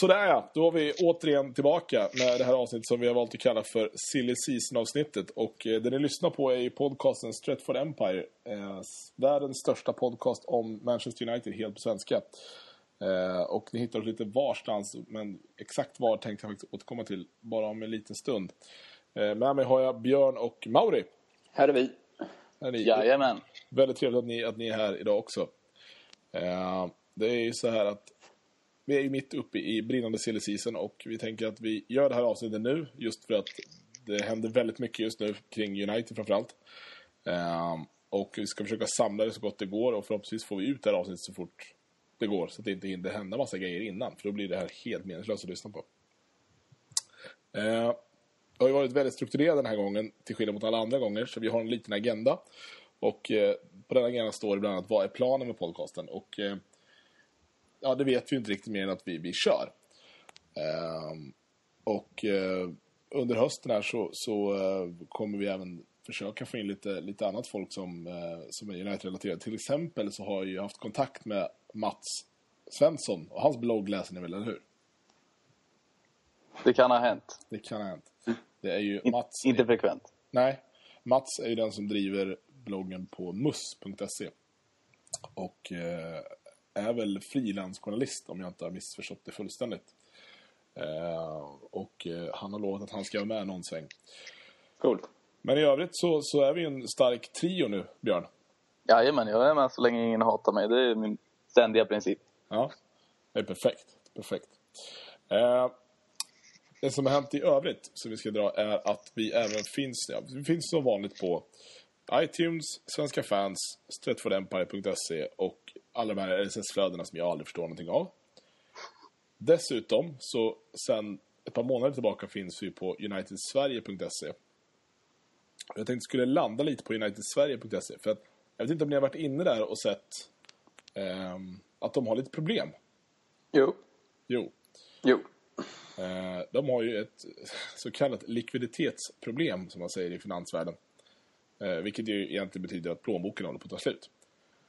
Sådär ja, då är vi återigen tillbaka med det här avsnittet som vi har valt att kalla för Silly Season-avsnittet. Och eh, det ni lyssnar på är ju podcasten Stretford Empire. Eh, världens största podcast om Manchester United, helt på svenska. Eh, och ni hittar oss lite varstans, men exakt var tänkte jag faktiskt återkomma till bara om en liten stund. Eh, med mig har jag Björn och Mauri. Här är vi. Här är ni. Jajamän. Väldigt trevligt att ni, att ni är här idag också. Eh, det är ju så här att vi är ju mitt uppe i brinnande silly season och vi tänker att vi gör det här avsnittet nu just för att det händer väldigt mycket just nu kring United framförallt. Um, och vi ska försöka samla det så gott det går och förhoppningsvis får vi ut det här avsnittet så fort det går så att det inte hinner hända massa grejer innan för då blir det här helt meningslöst att lyssna på. Uh, det har ju varit väldigt strukturerat den här gången till skillnad mot alla andra gånger så vi har en liten agenda och eh, på den agendan står det bland annat vad är planen med podcasten och eh, ja, det vet vi inte riktigt mer än att vi, vi kör. Ehm, och eh, under hösten här så, så eh, kommer vi även försöka få in lite, lite annat folk som, eh, som är United-relaterade. Till exempel så har jag ju haft kontakt med Mats Svensson och hans blogg läser ni väl, eller hur? Det kan ha hänt. Det kan ha hänt. Det är ju Mats... inte frekvent. Nej, Mats är ju den som driver bloggen på mus.se. Och eh, är väl frilansjournalist om jag inte har missförstått det fullständigt. Eh, och eh, han har lovat att han ska vara med någon sväng. Coolt. Men i övrigt så, så är vi en stark trio nu, Björn. Jajamän, jag är med så länge ingen hatar mig. Det är min ständiga princip. Ja, det är perfekt. perfekt. Eh, det som har hänt i övrigt som vi ska dra är att vi även finns, ja, vi finns som vanligt på iTunes, Svenska fans, stretfordempire.se och alla de här RSS-flödena som jag aldrig förstår någonting av. Dessutom så sen ett par månader tillbaka finns vi på unitedsverige.se. Jag tänkte skulle landa lite på unitedsverige.se för att jag vet inte om ni har varit inne där och sett ehm, att de har lite problem. Jo. Jo, Jo. Eh, de har ju ett så kallat likviditetsproblem som man säger i finansvärlden. Eh, vilket ju egentligen betyder att plånboken håller på att ta slut.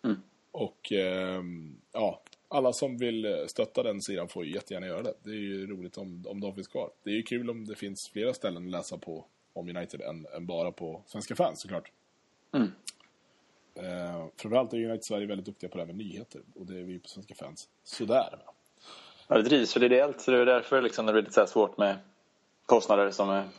Mm. Och ehm, ja, alla som vill stötta den sidan får ju jättegärna göra det. Det är ju roligt om, om de finns kvar. Det är ju kul om det finns flera ställen att läsa på om United än, än bara på Svenska fans såklart. Mm. Eh, framförallt är United Sverige väldigt duktiga på det här med nyheter. Och det är vi på Svenska fans. Sådär. Ja, det drivs väl ideellt så det är därför liksom, det blir lite så svårt med kostnader som är,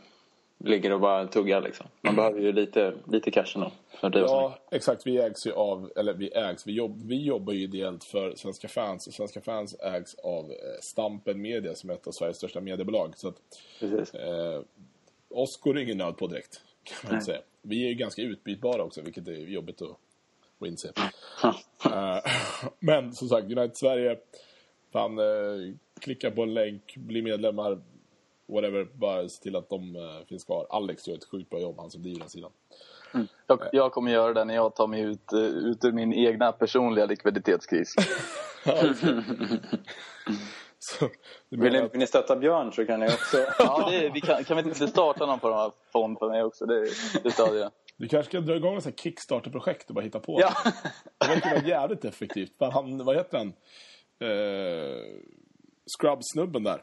ligger och bara tuggar. Liksom. Man behöver ju lite, lite cash ändå. Ja, exakt. Vi ägs ju av, eller vi ägs, vi, jobb, vi jobbar ju ideellt för Svenska fans. Och Svenska fans ägs av eh, Stampen Media som är ett av Sveriges största mediebolag. Så att eh, oss går det ingen nöd på direkt, kan man säga. Vi är ju ganska utbytbara också, vilket är jobbigt att, att inse. Eh, men som sagt, United Sverige, fan, eh, klicka på en länk, bli medlemmar, whatever, bara se till att de eh, finns kvar. Alex gör ett sjukt bra jobb, han som driver den sidan. Jag, jag kommer göra det när jag tar mig ut, eh, ut ur min egna personliga likviditetskris. Så, Vill ni, vill ni stötta Björn så kan ni också... Ja, det, är- vi kan, kan vi inte starta någon på de här fond för mig också? Det, det stödjer jag. Du kanske ska dra igång ett Kickstarter-projekt och bara hitta på. Ja. Det verkar vara jävligt effektivt. Han, vad heter han? Eh, Scrub-snubben där.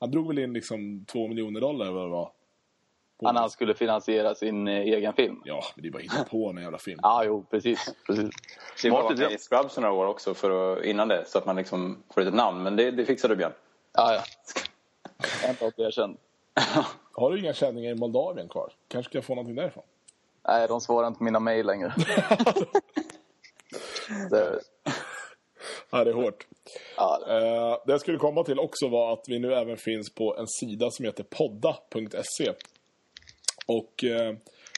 Han drog väl in liksom två miljoner dollar eller vad det var. På- Han, han skulle finansiera sin eh, egen film. Ja, men det är bara att hitta på en jävla film. Ja, jo, precis. precis. Det var Smart idé. i Scrubs några år också för att, innan det så att man liksom får ett namn. Men det, det fixade du Björn. Ja, ja. Jag är inte alltid erkänd. Har du inga känningar i Moldavien kvar? Kanske ska jag få någonting därifrån? Nej, de svarar inte på mina mejl längre. det, Ja, det är hårt. ja, Eh, det jag skulle komma till också var att vi nu även finns på en sida som heter podda.se. Och eh,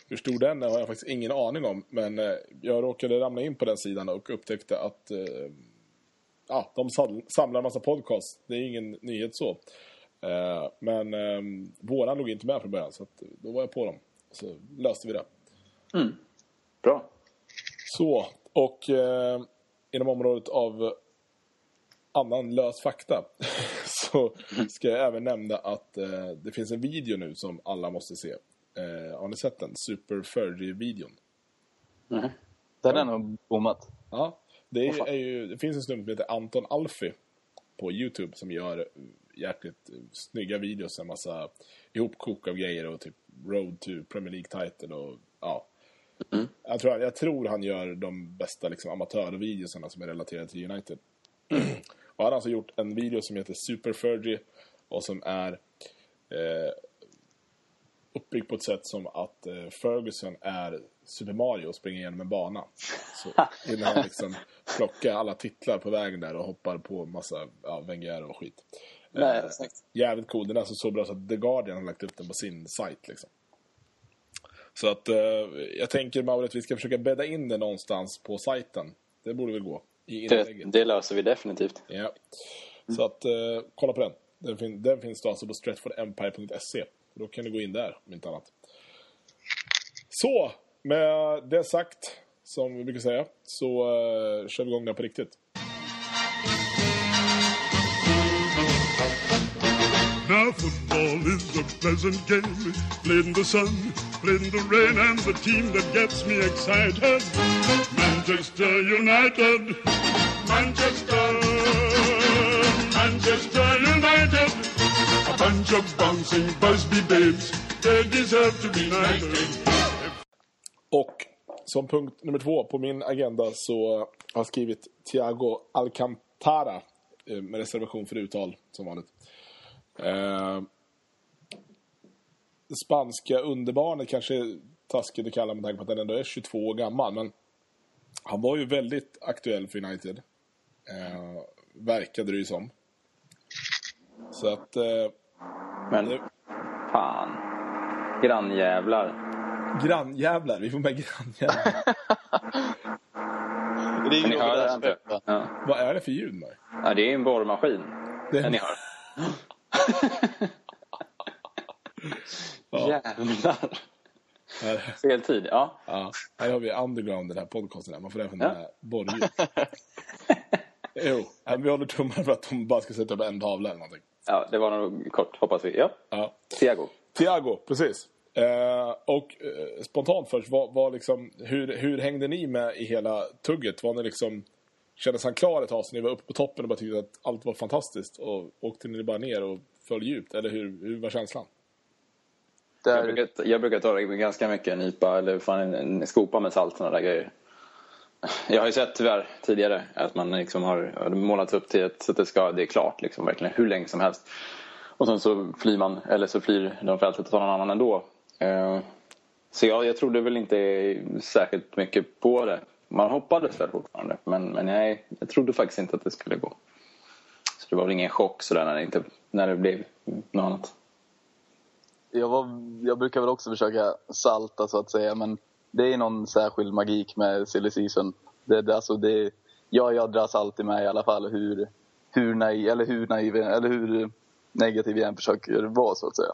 hur stor den är har jag faktiskt ingen aning om. Men eh, jag råkade ramla in på den sidan och upptäckte att eh, ja, de sam- samlar en massa podcasts. Det är ingen nyhet så. Eh, men eh, våran låg inte med från början så då var jag på dem. Så löste vi det. Bra. Så, och inom området av annan lös fakta så ska jag även nämna att eh, det finns en video nu som alla måste se. Eh, har ni sett den? Super Furry-videon. den är nog bommat. Ja, det, fan. är ju, det finns en snubbe som heter Anton Alfi på Youtube som gör jäkligt snygga videos, en massa ihopkok av grejer och typ Road to Premier League title och ja. Mm. Jag, tror, jag tror han gör de bästa liksom, amatörvideosarna som är relaterade till United. och han har alltså gjort en video som heter Super Fergie och som är eh, uppbyggd på ett sätt som att eh, Ferguson är Super Mario och springer igenom en bana. Så innan han liksom plockar alla titlar på vägen där och hoppar på massa ja, Wenger och skit. Nej, Eh, jävligt cool. Den är alltså så bra så att The Guardian har lagt upp den på sin sajt. Liksom. Så att eh, jag tänker Mauri att vi ska försöka bädda in den någonstans på sajten. Det borde väl gå. I Det, inlägget. det löser vi definitivt. Ja. Så att eh, kolla på den. Den, fin den finns då alltså på stretfordempire.se. Då kan du gå in där om inte annat. Så, med det sagt, som vi brukar säga, så eh, kör vi igång den på riktigt. Football is a pleasant game, played in the sun, played in the rain, and the team that gets me excited, Manchester United, Manchester, Manchester United, a bunch of bouncing Busby babes, they deserve to be knighted. Och som punkt nummer två på min agenda så har jag skrivit Thiago Alcantara eh, med reservation för uttal som vanligt. Eh, spanska underbarnet kanske är taskigt att kalla med tanke på att han ändå är 22 år gammal. Men han var ju väldigt aktuell för United. Eh, verkade det ju som. Så att... Eh, Men det, fan. Grannjävlar. grannjävlar, vi får med grannjävlar. Det är Men ni hör det inte? Ja. Vad är det för ljud med? ja, det är en borrmaskin. Det Det ni hör. Ja. Jävlar. Fel tid. Ja. ja, här har vi underground, den här podcasten. Här. Man får även ja. borrljud. jo, vi håller tummar för att de bara ska sätta upp en tavla eller någonting. ja, det var nog kort hoppas vi. Ja. Ja. Thiago. Thiago, precis. Eh, och eh, spontant först, vad, vad liksom, hur, hur hängde ni med i hela tugget? Var ni liksom, kändes han klar ett tag så ni var uppe på toppen och bara tyckte att allt var fantastiskt? Och åkte ni bara ner och föll djupt? Eller hur, hur var känslan? Jag Där, brukar, jag brukar ta det med ganska mycket en nypa eller fan en, en skopa med salt såna där grejer. Jag har ju sett tyvärr tidigare att man liksom har har målat upp till ett, så att det, ska, det är klart liksom, verkligen hur länge som helst. Och sen så flyr man, eller så flyr de fältet och tar någon annan ändå. Eh, så jag, jag trodde väl inte särskilt mycket på det. Man hoppades väl fortfarande, men, men nej, jag trodde faktiskt inte att det skulle gå. Så det var väl ingen chock sådär när det, inte, när det blev något annat. jag, var, jag brukar väl också försöka salta så att säga, men det är någon särskild magik med silly season. Det, det, alltså det, ja, jag dras alltid med i alla fall hur, hur, naiv, eller hur, naiv, eller hur negativ jag än försöker vara så att säga.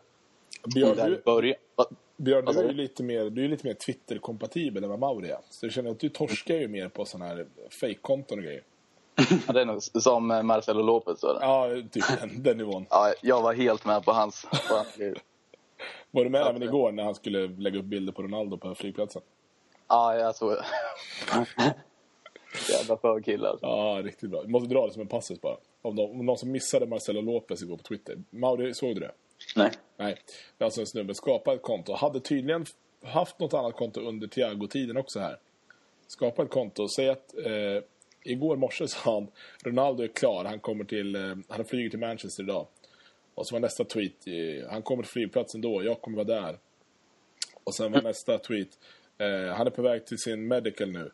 Björn. Va? Björn, Vad du är ju du? lite mer, du är lite mer Twitter-kompatibel än vad Mauri är. Så jag känner att du torskar ju mer på sådana här fake-konton och grejer. Ja, det är nog som eh, Marcelo Lopez. Är det. Ja, typ den, den nivån. Ja, jag var helt med på hans, på hans grej. Var du med Ja, även igår när han skulle lägga upp bilder på Ronaldo på flygplatsen? Ja, jag såg det. Jävla förkille alltså. Ja, riktigt bra. Vi måste dra det som en passus bara. Om, de, om någon som missade Marcelo Lopez igår på Twitter. Mauri, såg du det? Nej. Nej. Det är alltså en snubbe skapade ett konto. Hade tydligen haft något annat konto under Thiago-tiden också här. Skapa ett konto. Säg att eh, igår morse sa han Ronaldo är klar. Han kommer till, eh, han har flugit till Manchester idag. Och så var nästa tweet, eh, han kommer till flygplatsen då, jag kommer vara där. Och sen var nästa tweet, eh, han är på väg till sin medical nu.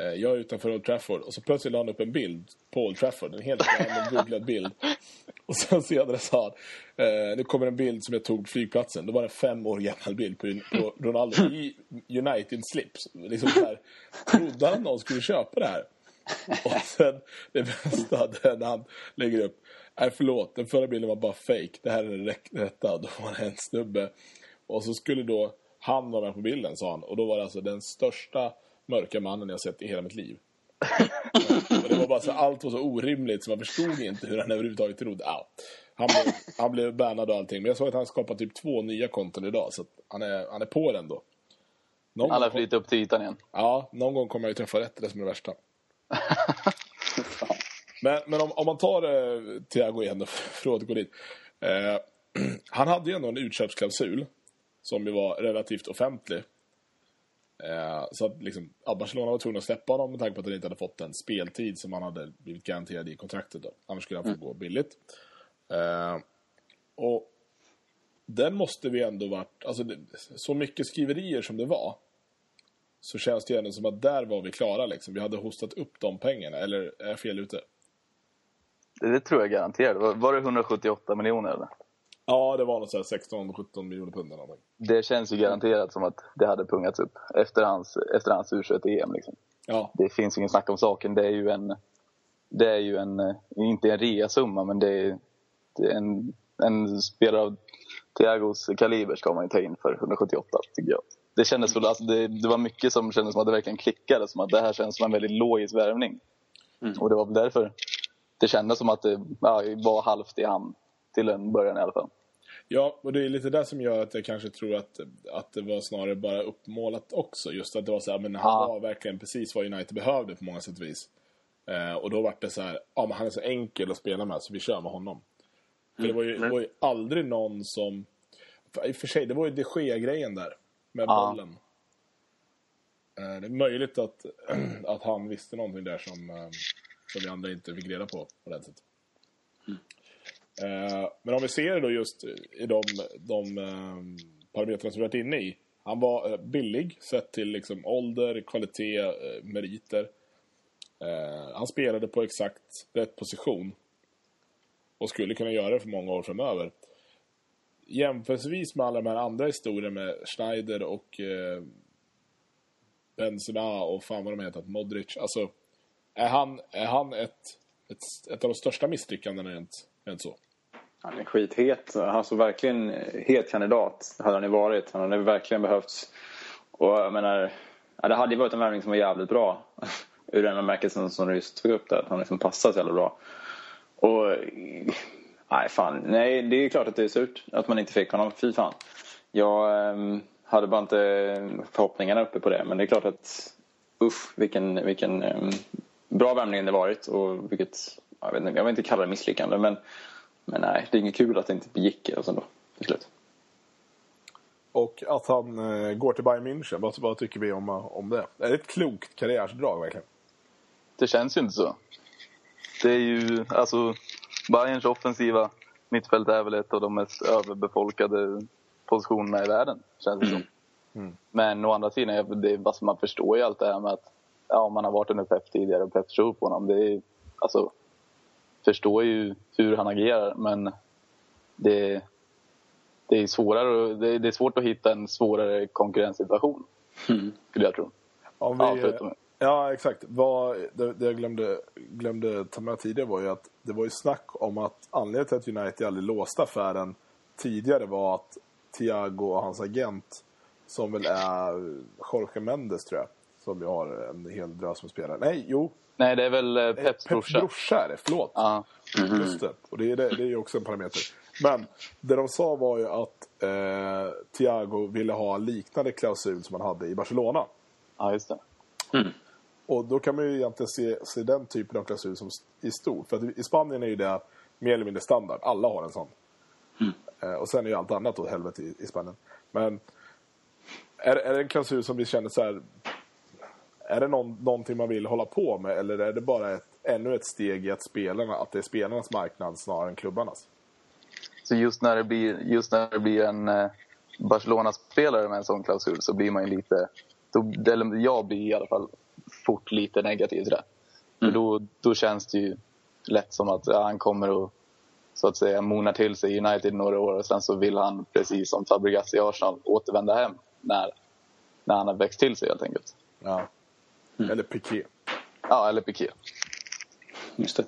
Eh, jag är utanför Old Trafford. Och så plötsligt la han upp en bild på Old Trafford. En helt random googlad bild. Och sen senare sa han, eh, nu kommer en bild som jag tog på flygplatsen. Då var det en fem år gammal bild på, på Ronaldo i United slips. Liksom så här, trodde han att någon skulle köpa det här? Och sen det bästa när han lägger upp, nej förlåt, den förra bilden var bara fake. Det här är den rätt- rätta. Då var det en snubbe. Och så skulle då han vara med på bilden, sa han. Och då var det alltså den största mörka mannen jag sett i hela mitt liv. Och det var bara så, allt var så orimligt så man förstod inte hur han överhuvudtaget trodde. Ja, han, blev, han blev bannad och allting. Men jag såg att han skapat typ två nya konton idag. Så han, är, han är på den då. Någon Han har flyttat upp till ytan igen. ja, någon gång kommer jag ju träffa rätt. Det som är det värsta. Men, men om, om man tar eh, Thiago igen då, för att återgå dit. Eh, han hade ju ändå en utköpsklausul som ju var relativt offentlig. Eh, så att liksom, ja, Barcelona var tvungna att släppa honom med tanke på att han inte hade fått den speltid som han hade blivit garanterad i kontraktet. Då. Annars skulle han få gå billigt. Eh, och den måste vi ändå varit... Alltså, så mycket skriverier som det var så känns det ju ändå som att där var vi klara. Liksom. Vi hade hostat upp de pengarna. Eller är jag fel ute? Det, det tror jag garanterat. Var, var det 178 miljoner eller? Ja, det var något sådär 16-17 miljoner pund eller någonting. Det känns ju garanterat som att det hade pungats upp efter hans, efter hans U21-EM. Liksom. Ja, Det finns ingen snack om saken. Det är ju en, det är ju en inte en reasumma, men det är, det är en, en spelare av Thiagos kaliber ska man ju ta in för 178, tycker jag. Det kändes väl, alltså det, det var mycket som kändes som att det verkligen klickade, som att det här känns som en väldigt logisk värvning. Och det var väl därför det kändes som att det ja, var halvt i hamn till en början i alla fall. Ja, och det är lite det som gör att jag kanske tror att, att det var snarare bara uppmålat också. Just att det var så här, men han Ja. var verkligen precis vad United behövde på många sätt och vis. Eh, och då var det så här, ja men han är så enkel att spela med så vi kör med honom. För det var ju, det var ju aldrig någon som... för I och för sig, det var ju de Gea-grejen där. Med Ja. bollen. Eh, det är möjligt att, att han visste någonting där som, eh, som vi andra inte fick reda på ordentligt. Eh, Eh, men om vi ser det då just i de, de eh, parametrarna som vi varit inne i. Han var eh, billig sett till liksom ålder, kvalitet, meriter. Han spelade på exakt rätt position. Och skulle kunna göra det för många år framöver. Jämförelsevis med alla de här andra historierna med Schneider och eh, Benzema och fan vad de heter, Modric. Alltså, är han, är han ett, ett, ett av de största misslyckandena rent, rent så? Han är skithet. Alltså verkligen het kandidat hade han ju varit. Han hade verkligen behövts. Och jag menar, ja, det hade ju varit en värvning som var jävligt bra. Ur den bemärkelsen som du just tog upp där. Att han liksom passar så jävla bra. Och nej fan, nej det är klart att det är surt att man inte fick honom. Fy fan. Jag ehm, hade bara inte förhoppningarna uppe på det. Men det är klart att usch vilken, vilken ehm, bra värvning det varit. Och vilket, jag vet inte, jag vill inte kalla det misslyckande. Men men nej, det är inget kul att det inte gick alltså då, till slut. Och att han eh, går till Bayern München, vad, vad tycker vi om, om det? Är det ett klokt karriärsdrag verkligen? Det känns ju inte så. Det är ju, alltså, Bayerns offensiva mittfält är väl ett av de mest överbefolkade positionerna i världen, känns det som. Men å andra sidan, det, är- alltså, man förstår ju allt det här med att ja, man har varit under Pep tidigare och Pep tror på honom. Det är, alltså, förstår ju hur han agerar, men det, det, är svårare, det, det är svårt att hitta en svårare konkurrenssituation, skulle jag tro. Om vi, Ja, förutom- ja, exakt. Vad, det, det jag glömde, glömde ta med tidigare var ju att det var ju snack om att anledningen till att United aldrig låste affären tidigare var att Thiago och hans agent, som väl är Jorge Mendes tror jag, som ju har en hel drös med spelare. Nej, jo. Nej, det är väl eh, Peps Peps brorsa. brorsa är det, förlåt. Ja. Just det. Och det är, det, det är ju också en parameter. Men det de sa var ju att eh, Thiago ville ha liknande klausul som han hade i Barcelona. ja, just det. Och då kan man ju egentligen se, se den typen av klausul som i stort. För att i Spanien är ju det mer eller mindre standard. Alla har en sån. Eh, och sen är ju allt annat åt helvete i, i Spanien. Men är, är det en klausul som vi känner så här... Är det någon, någonting man vill hålla på med eller är det bara ett, ännu ett steg i att spelarna, att det är spelarnas marknad snarare än klubbarnas? Så just när det blir, just när det blir en eh, Barcelona-spelare med en sån klausul så blir man ju lite... Då, eller jag blir i alla fall fort lite negativ till det. För då, då känns det ju lätt som att ja, han kommer att så att säga mona till sig i United några år och sen så vill han precis som Fabregas i Arsenal återvända hem när, när han har växt till sig helt enkelt. Ja. Eller Piqué. Ja, eller Piqué. Just det.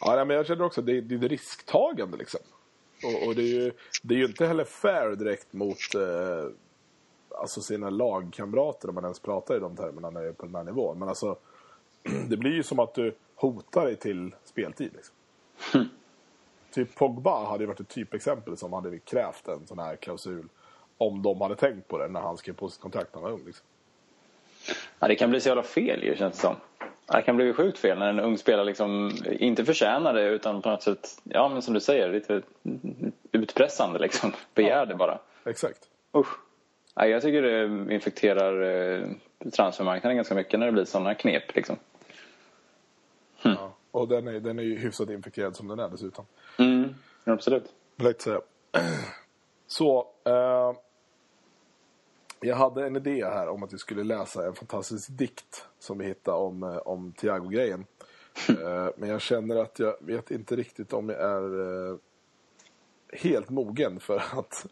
Ja, nej, men jag känner också att det, det är ett risktagande liksom. Och, och det, är ju, det är ju inte heller fair direkt mot eh, alltså sina lagkamrater om man ens pratar i de termerna när det är på den här nivån. Men alltså, det blir ju som att du hotar dig till speltid. Liksom. Typ Pogba hade ju varit ett typexempel som hade krävt en sån här klausul om de hade tänkt på det när han skrev på sitt kontrakt när han var ung. Liksom. Ja, det kan bli så jävla fel ju känns det som. Det kan bli sjukt fel när en ung spelare liksom inte förtjänar det utan på något sätt, ja men som du säger, lite utpressande liksom. Begär det bara. Exakt. Usch. Nej, jag tycker det infekterar eh, transfermarknaden ganska mycket när det blir sådana knep liksom. Ja. Och den är, den är ju hyfsat infekterad som den är dessutom. Mm, absolut. Lätt säga. Så, eh, jag hade en idé här om att vi skulle läsa en fantastisk dikt som vi hittade om, eh, om Thiago-grejen. Eh, men jag känner att jag vet inte riktigt om jag är eh, helt mogen för att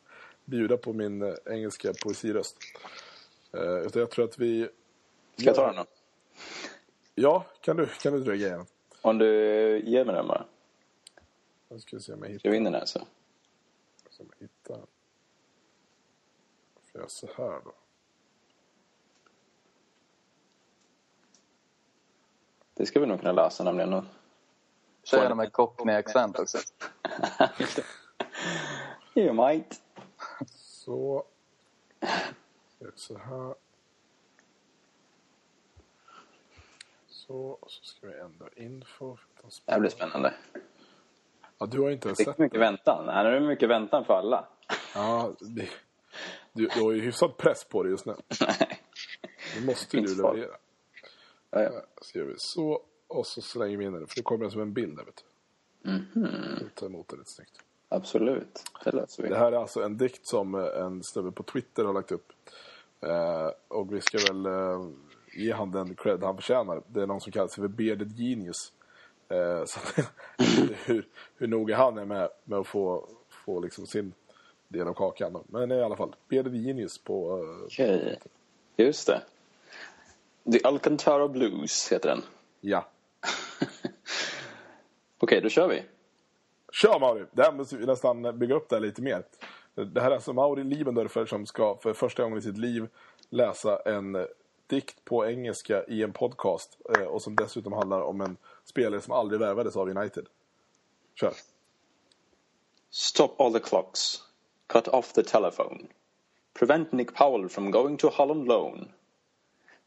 bjuda på min engelska poesiröst. Utan jag tror att vi... Ska jag ta den då? Ja, kan du, kan du dra grejen? Om du ger mig den bara. Jag ska se om jag hittar, Ska vi in den här så. om jag hittar den. Jag så här då? Det ska vi nog kunna läsa nämligen. Kör gärna med cockney-accent också. you might. Så. Så här. Så, och så ska vi ändra info. Det här blir spännande. Ja, du har inte ens Det är sett mycket väntan. Här är det mycket väntan för alla. Ja, det, du, du har ju hyfsat press på dig just nu. Nu måste du leverera. Ja, ja. Så gör vi så. Och så slänger vi in den. För det kommer den som en bild där, vet du. Mhm. Ta emot det lite snyggt. Absolut. Det löser vi. Det här är alltså en dikt som eh, en snubbe på Twitter har lagt upp. Eh, och vi ska väl eh, ge han den cred han förtjänar. Det är någon som kallar sig för Bearded Genius. Eh, så hur, hur noga han är med, med att få, få liksom sin del av kakan. Men i alla fall, Bearded Genius på... Eh, Okej. Just det. The Alcantara Blues heter den. ja. Okej, då kör vi. Kör Mauri! Det här måste vi nästan bygga upp det här lite mer. Det här är alltså Mauri Liebendorfer som ska för första gången i sitt liv läsa en eh, dikt på engelska i en podcast. eh, Och som dessutom handlar om en spelare som aldrig värvades av United. Kör! Stop all the clocks. Cut off the telephone. Prevent Nick Powell from going to Holland loan.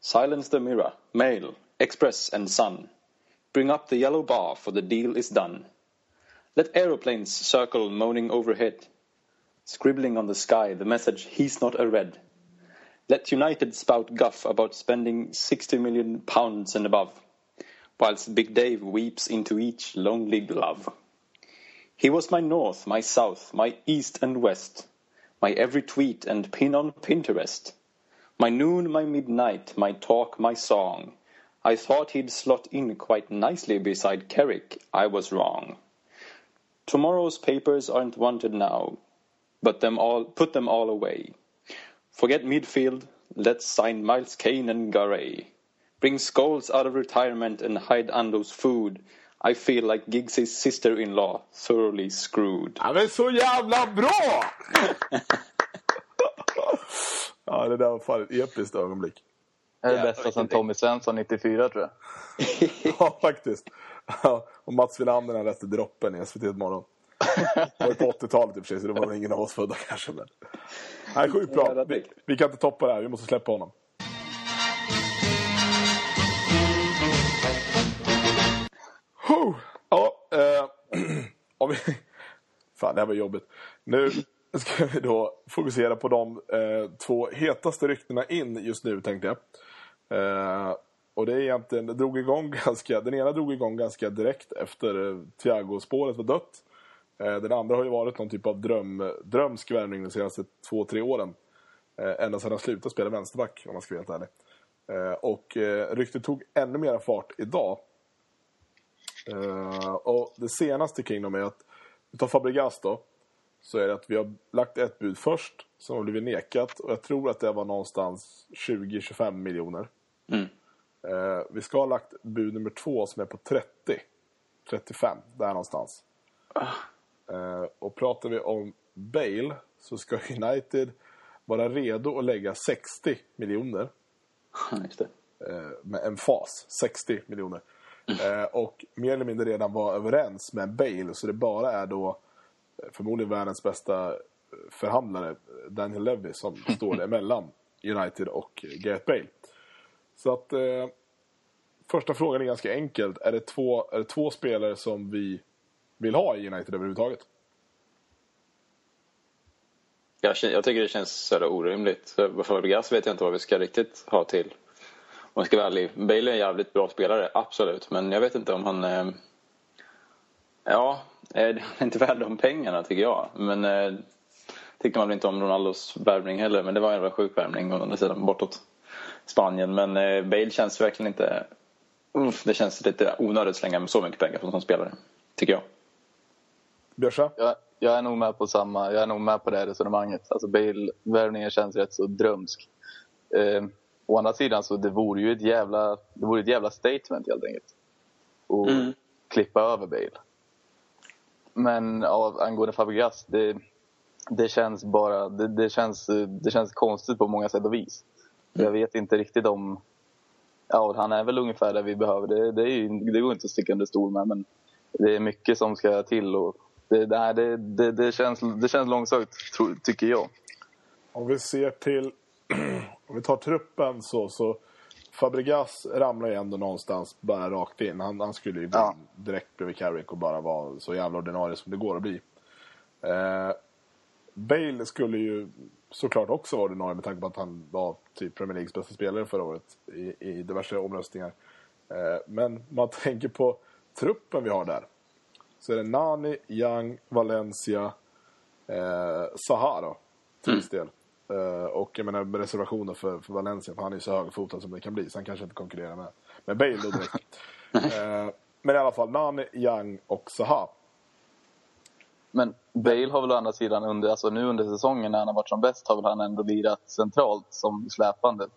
Silence the mirror, mail, express and sun. Bring up the yellow bar for the deal is done. Let aeroplanes circle moaning overhead. Scribbling on the sky the message he's not a red. Let United spout guff about spending 60 million pounds and above. Whilst Big Dave weeps into each lonely glove. He was my north, my south, my east and west, my every tweet and pin on Pinterest, my noon, my midnight, my talk, my song. I thought he'd slot in quite nicely beside Kerrick. I was wrong. Tomorrow's papers aren't wanted now, but them all put them all away. Forget midfield, let's sign Miles Kane and Garay. Bring Scholes out of retirement and hide Ando's food. I feel like Giggs's sister-in-law, thoroughly screwed. Ja men så jävla bra! ja det där var fan ett episkt ögonblick. Det är det bästa vilken Tommy Svensson 94 tror jag. Ja faktiskt. Ja, och Mats Wilander han läste droppen i SVT morgon. Det var på 80-talet i och för sig så det var väl ingen av oss födda kanske. Men... Nej, sjukt bra. Vi, vi kan inte toppa det här, vi måste släppa honom. Vi... Fan, det här var jobbigt. Nu ska vi då fokusera på de eh, två hetaste ryktena in just nu, tänkte jag. Eh, och det är egentligen, det drog igång ganska, den ena drog igång ganska direkt efter eh, Thiago-spåret var dött. Eh, den andra har ju varit någon typ av dröm, drömsk värvning de senaste två, tre åren. Eh, ända sedan han slutade spela vänsterback, om man ska vara helt ärlig. Eh, och eh, ryktet tog ännu mer fart idag. Eh, och det senaste kring dem är att, tar Fabregas då, så är det att vi har lagt ett bud först som har blivit nekat och jag tror att det var någonstans 20-25 miljoner. Mm. Eh, vi ska ha lagt bud nummer två som är på 30. 35, där någonstans. Eh, och pratar vi om Bale så ska United vara redo att lägga 60 miljoner. Just det. Eh, med en fas, 60 miljoner. Eh, och mer eller mindre redan var överens med Bale så det bara är då eh, förmodligen världens bästa eh, förhandlare, Daniel Levy, som står emellan United och Gareth Bale. Så att eh, första frågan är ganska enkelt. Är det två, är det två spelare som vi vill ha i United överhuvudtaget? Jag, jag tycker det känns så orimligt. För Fabregas vet jag inte vad vi ska riktigt ha till. Jag ska vara ärlig. Bale är en jävligt bra spelare, absolut. Men jag vet inte om han... Eh, ja, eh, han är inte värd de pengarna tycker jag. Men eh, tyckte man väl inte om Ronaldos värvning heller. Men det var en jävla sjuk värvning å andra sidan bortåt Spanien. Men eh, Bale känns verkligen inte... Uff, det känns lite onödigt att slänga så mycket pengar på en sån spelare. Tycker jag. Björsa? Jag, jag är nog med på samma, jag är nog med på det resonemanget. Alltså Bale-värvningen känns rätt så drömsk. Eh, å andra sidan så det vore ju ett jävla, det vore ett jävla statement helt enkelt. Och Mm. klippa över Bale. Men ja, angående Fabregas, det, det känns bara, det, det, känns, det känns konstigt på många sätt och vis. Jag vet inte riktigt om, ja han är väl ungefär där vi behöver. Det, det, är ju, det går inte att sticka under stol med men det är mycket som ska till och det, det, det, det, det, känns, det känns långsökt, tror, tycker jag. Om vi ser till... om vi tar truppen så... så Fabregas ramlar ju ändå någonstans bara rakt in. Han, han skulle ju Ja. direkt bredvid Carrick och bara vara så jävla ordinarie som det går att bli. Eh, Bale skulle ju såklart också vara ordinarie med tanke på att han var typ Premier Leagues bästa spelare förra året i, i diverse omröstningar. Eh, men man tänker på truppen vi har där. Så är det Nani, Young, Valencia, eh, Zaha då, till viss del. Eh, och jag menar med reservationer för, för Valencia, för han är ju så högfotad som det kan bli, så han kanske inte konkurrerar med, med Bale då direkt. eh, men i alla fall, Nani, Young och Zaha. Men Bale har väl å andra sidan under, alltså nu under säsongen när han har varit som bäst har väl han ändå lirat centralt som släpande.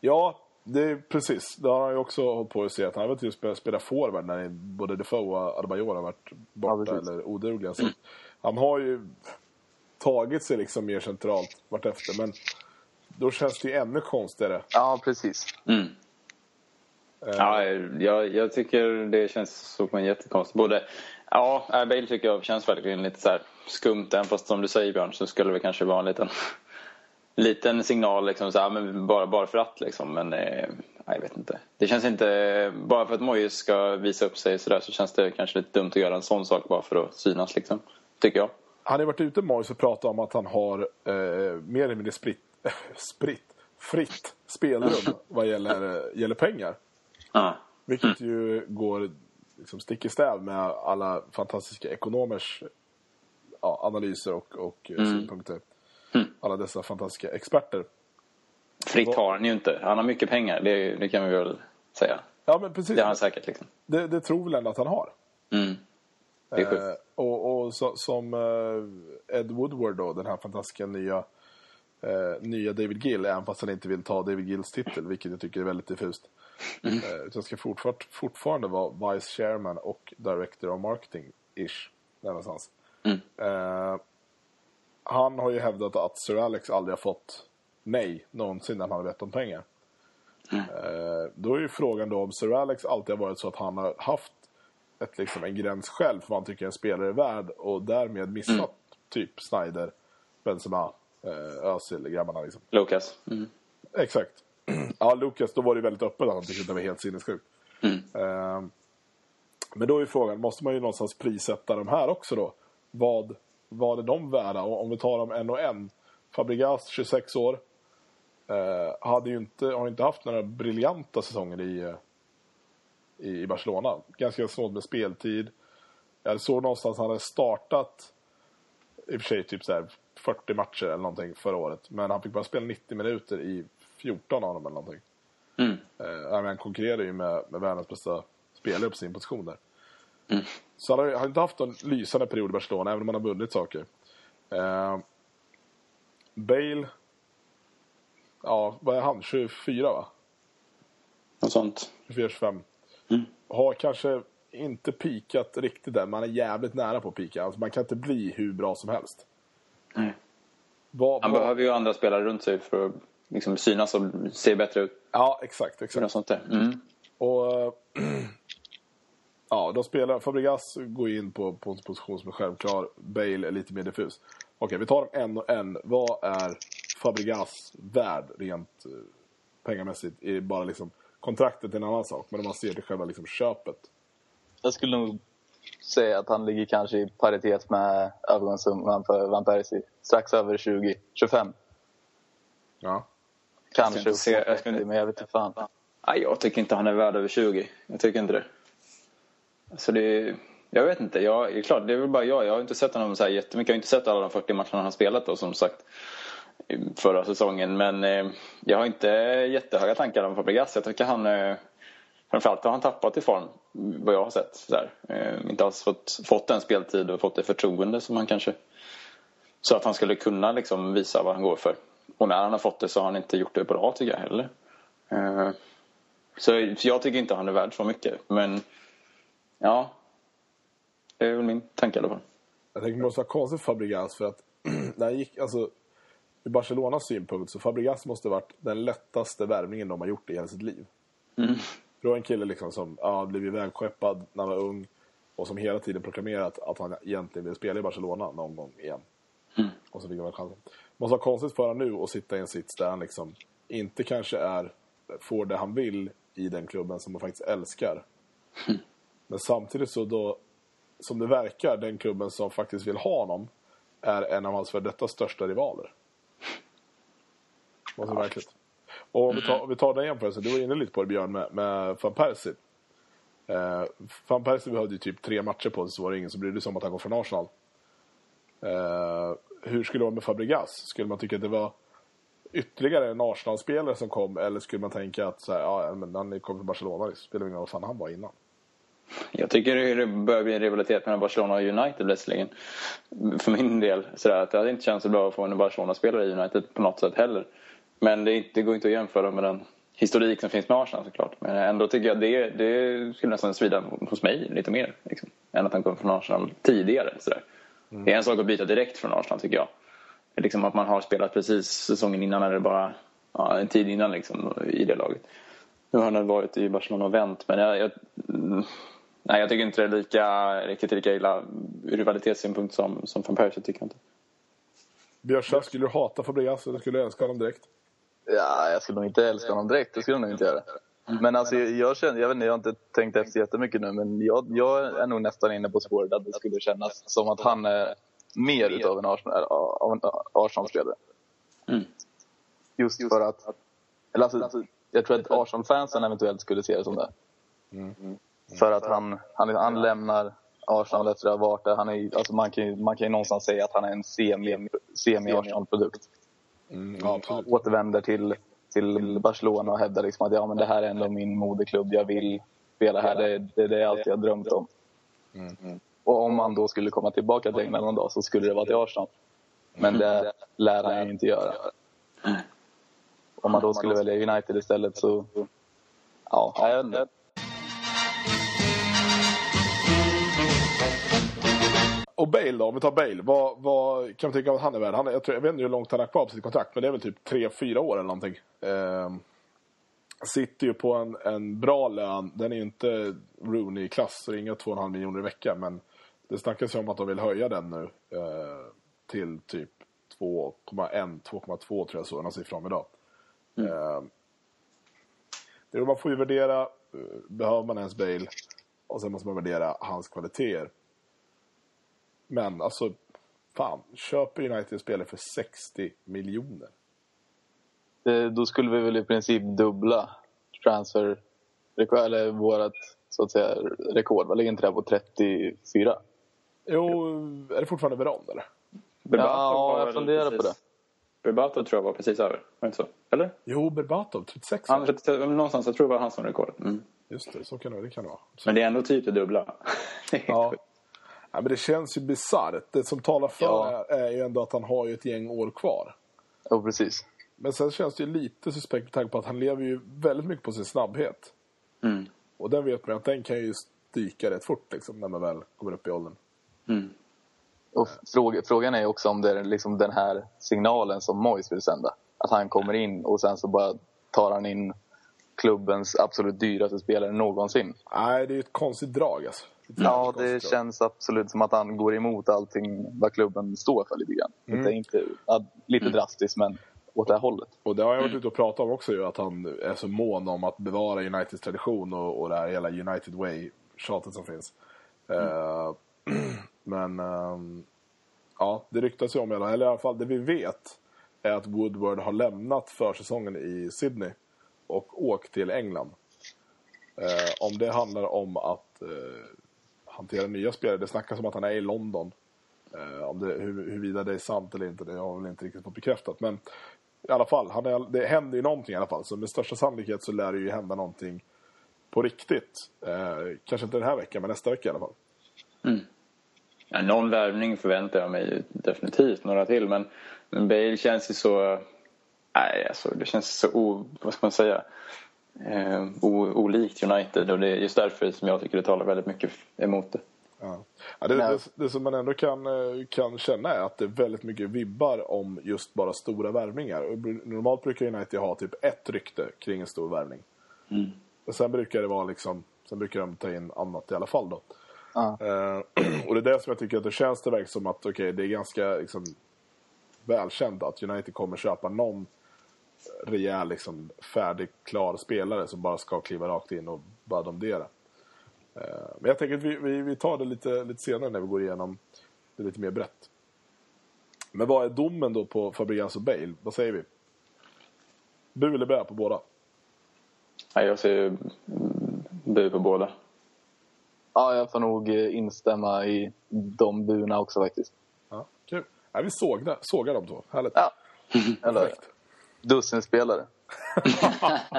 Ja, det är precis. Det har han ju också hållit på att se. Att han har väl till spelat spela forward när både Defoe och Adebayor har varit borta precis. eller odugliga. Så han har ju tagit sig liksom mer centralt vartefter. Men då känns det ju ännu konstigare. Ja, precis. Mm. Ja, jag, jag tycker det känns så på en jättekonstigt. Både, ja, äh, Bale tycker jag känns verkligen lite så här skumt. Även fast som du säger Björn så skulle det kanske vara en liten, liten signal liksom så här, men bara, bara för att liksom. Men eh, jag vet inte. Det känns inte, bara för att Moyes ska visa upp sig så där så känns det kanske lite dumt att göra en sån sak bara för att synas liksom. Tycker jag. Han har varit ute Moise och pratat om att han har eh, mer eller mindre spritt, spritt, fritt spelrum vad gäller, eh, gäller pengar. Ja. Vilket ju går liksom stick i stäv med alla fantastiska ekonomers ja, analyser och, och mm. synpunkter. Alla dessa fantastiska experter. Fritt har han ju inte. Han har mycket pengar, det, det kan vi väl säga. Ja, men precis. Det har han säkert liksom. Det, det tror väl ändå att han har. Mm. Det är sjukt. Eh, och och så, som eh, Ed Woodward då, den här fantastiska nya eh, nya David Gill, även fast han inte vill ta David Gills titel, vilket jag tycker är väldigt diffust. Mm. Eh, utan ska fortfart, fortfarande vara Vice Chairman och Director of Marketing-ish. Någonstans. Mm. Eh, han har ju hävdat att Sir Alex aldrig har fått nej någonsin när han har bett om pengar. Mm. Eh, då är ju frågan då om Sir Alex alltid har varit så att han har haft ett, liksom, en gräns själv för vad han tycker en spelare är värd och därmed missat Mm. typ Snyder, Benzema, eh, Özil, grabbarna liksom. Lucas. Mm. Exakt. Ja, Lucas, då var det väldigt öppet att han tyckte att det var helt sinnessjukt. Mm. Eh, men då är frågan, måste man ju någonstans prissätta de här också då? Vad, vad är de värda? Och om vi tar dem en och en. Fabregas, 26 år. Eh, hade ju inte, har ju inte haft några briljanta säsonger i, eh, i, Barcelona. Ganska snålt med speltid. Jag såg någonstans att han hade startat i och för sig typ så här 40 matcher eller någonting förra året. Men han fick bara spela 90 minuter i 14 av dem eller någonting. Mm. Eh, han konkurrerade ju med, med världens bästa spelare på sin position där. Mm. Så han har, han har inte haft en lysande period i Barcelona, även om han har vunnit saker. Eh, Bale, ja, vad är han? 24 va? Något sånt. 24-25. Mm. Har kanske inte pikat riktigt där, men han är jävligt nära på att pika. Alltså, man kan inte bli hur bra som helst. Nej. Vad, Han vad, behöver ju andra spelare runt sig för att liksom synas och se bättre ut. Ja, exakt. Exakt. något sånt där. Mm. Och ja, de spelar, Fabregas går in på, på en position som är självklar. Bale är lite mer diffus. Okej, vi tar dem en och en. Vad är Fabregas värd rent eh, pengamässigt? I bara liksom Kontraktet är en annan sak, men om man ser till själva liksom köpet. Jag skulle nog säga att han ligger kanske i paritet med övergångssumman för Van Persie. Strax över 20, 25. Ja. Kanske inte se- jag inte- men jag vet inte fan. Nej, jag tycker inte han är värd över 20. Jag tycker inte det. Alltså det jag vet inte. Jag, det är klart, det är väl bara jag. Jag har inte sett honom så här jättemycket. Jag har inte sett alla de 40 matcherna han har spelat då, som sagt förra säsongen. Men eh, jag har inte jättehöga tankar om Fabregas. Jag tycker han... Eh, framförallt har han tappat i form, vad jag har sett. Så där. Eh, inte alls fått, fått den speltid och fått det förtroende som han kanske... Så att han skulle kunna liksom visa vad han går för. Och när han har fått det så har han inte gjort det bra tycker jag heller. Eh, så, så jag tycker inte han är värd så mycket. Men ja, det är väl min tanke i alla fall. Jag tänker det måste vara konstigt för Fabregas för att när han gick, alltså ur Barcelonas synpunkt så Fabregas måste varit den lättaste värvningen de har gjort i hela sitt liv. Mm. Det var en kille liksom som ja, blev ivägskeppad när han var ung och som hela tiden proklamerat att han egentligen vill spela i Barcelona någon gång igen. Mm. Och så fick han väl chansen. Måste vara konstigt för honom nu att sitta i en sits där han liksom inte kanske är, får det han vill i den klubben som han faktiskt älskar. Men samtidigt så då, som det verkar, den klubben som faktiskt vill ha honom är en av hans för detta största rivaler. Måste vara märkligt. Och om vi tar, om vi tar den jämförelsen, du var inne lite på det Björn med, med van Persie. Eh, van Persie behövde ju typ tre matcher på sig så var det ingen som brydde sig om att han går från Arsenal. Eh, hur skulle det vara med Fabregas? Skulle man tycka att det var ytterligare en Arsenal-spelare som kom eller skulle man tänka att så här, ja, men han kom från Barcelona, det spelar ingen roll vad fan han var innan. Jag tycker det börjar bli en rivalitet mellan Barcelona och United plötsligen. För min del. Sådär, att det hade inte känts så bra att få en Barcelona-spelare i United på något sätt heller. Men det, inte- det går inte att jämföra med den historik som finns med Arsenal såklart. Men ändå tycker jag det, det skulle nästan svida hos mig lite mer. Liksom, än att han kom från Arsenal tidigare. Sådär. Det är en sak att byta direkt från Arsenal tycker jag. Liksom att man har spelat precis säsongen innan eller bara ja, en tid innan liksom, i det laget. Nu har han varit i Barcelona och vänt men jag, jag, mm, nej, jag tycker inte det är lika, riktigt lika illa ur rivalitetssynpunkt som, som van Persie tycker jag inte. Björsa, skulle du hata Fabregas eller skulle du älska honom direkt? Ja, jag skulle nog inte älska honom direkt. Det skulle jag nog inte göra. Men alltså, jag, känner, jag, vet inte, jag har inte tänkt efter jättemycket nu, men jag, jag är nog nästan inne på spåret att det skulle kännas som att han är mer utav en Arsenal- av en Arsenal-spelare. Mm. Just för att... Eller alltså, jag tror att Arsenal-fansen eventuellt skulle se det som det. För att han, han, han lämnar Arsenal efter att ha varit där. Han är, alltså man, kan, ju- man kan ju någonstans säga att han är en semi- semi-Arsenal-produkt Mm, ja, återvänder till, till Barcelona och hävdar liksom att ja, men det här är ändå min moderklubb. Jag vill spela här. Det, det är det jag alltid har drömt om. Och om han då skulle komma tillbaka till England någon dag så skulle det vara till Arsenal. Men det lär han ju inte göra. Om man då skulle välja United istället så... Ja, jag vet inte. Och Bale då, om vi tar Bale. Vad, vad kan vi tycka att han är värd? Han är, jag, tror, jag vet inte hur långt han har kvar på sitt kontrakt, men det är väl typ 3-4 år eller någonting. Ehm, sitter ju på en, en bra lön. Den är ju inte Rooney-klass, så det är inga 2,5 miljoner i veckan. Men det snackas ju om att de vill höja den nu eh, till typ 2,1, 2,2 tror jag såg någon siffra om idag. Det är, man får ju värdera, eh, behöver man ens Bale? Och sen måste man värdera hans kvaliteter. Men alltså, fan, köper United spelare för 60 miljoner? Eh, Då skulle vi väl i princip dubbla transfer... Eller vårat, så att säga, rekord. Vad ligger inte det på 34? Jo, är det fortfarande Veron eller? Berbatov Ja, jag funderar på precis- Berbatov tror jag var precis över. Var det inte så? Eller? Jo, Berbatov, 36 Han, va? 30 någonstans, jag tror det var han som rekordet. Mm. Just det, så kan det, det kan det vara. Men det är ändå typ det dubbla. Ja. Ja, men det känns ju bisarrt. Det som talar för Ja. är, ju ändå att han har ju ett gäng år kvar. Jo, precis. Men sen känns det ju lite suspekt med tanke på att han lever ju väldigt mycket på sin snabbhet. Mm. Och den vet man att den kan ju stika rätt fort liksom, när man väl kommer upp i åldern. Mm. Och fråga, frågan är också om det är liksom den här signalen som Moyes vill sända. Att han kommer in och sen så bara tar han in klubbens absolut dyraste spelare någonsin. Nej, det är ju ett konstigt drag alltså. Ja, jävligt det känns absolut som att han går emot allting vad klubben står för lite grann. Mm. Inte, inte, ja, lite drastiskt men åt det här hållet. Och det har jag varit ute och pratat om också ju, att han är så mån om att bevara Uniteds tradition och, och det här hela United Way-tjatet som finns. Eh, men ehm, ja, det ryktas ju om, eller i alla fall det vi vet, är att Woodward har lämnat försäsongen i Sydney och åkt till England. Eh, om det handlar om att eh, hantera nya spelare, det snackas om att han är i London. Eh, om det, hur, huruvida det är sant eller inte, det har jag väl inte riktigt fått bekräftat. Men i alla fall, han är, det händer ju någonting i alla fall. Så med största sannolikhet så lär det ju hända någonting på riktigt. Eh, kanske inte den här veckan, men nästa vecka i alla fall. Mm. Ja, någon värvning förväntar jag mig definitivt, några till. Men, men Bale känns ju så... Nej, alltså, det känns så o, vad ska man säga, eh, olikt United. Och det är just därför som jag tycker det talar väldigt mycket emot det. Ja. Ja, det, det, det som man ändå kan, eh, kan känna är att det är väldigt mycket vibbar om just bara stora värvningar. Normalt brukar United ha typ ett rykte kring en stor värvning. Mm. Och sen brukar det vara liksom, sen brukar de ta in annat i alla fall då. Ja. Eh, och det är det som jag tycker att det känns det verkar som att okej, det är ganska liksom, välkänt att United kommer köpa någon rejäl, liksom, färdig, klar spelare som bara ska kliva rakt in och bara domdera. Eh, men jag tänker att vi, vi, vi tar det lite, lite senare när vi går igenom det lite mer brett. Men vad är domen då på Fabregas och Bale? Vad säger vi? Bu eller bä på båda? Nej, jag ju bu på båda. Ja, jag får nog eh, instämma i de buna också faktiskt. Ja, kul. Ja, vi sågar, sågar de två. Härligt. Ja, eller Perfekt dussinspelare.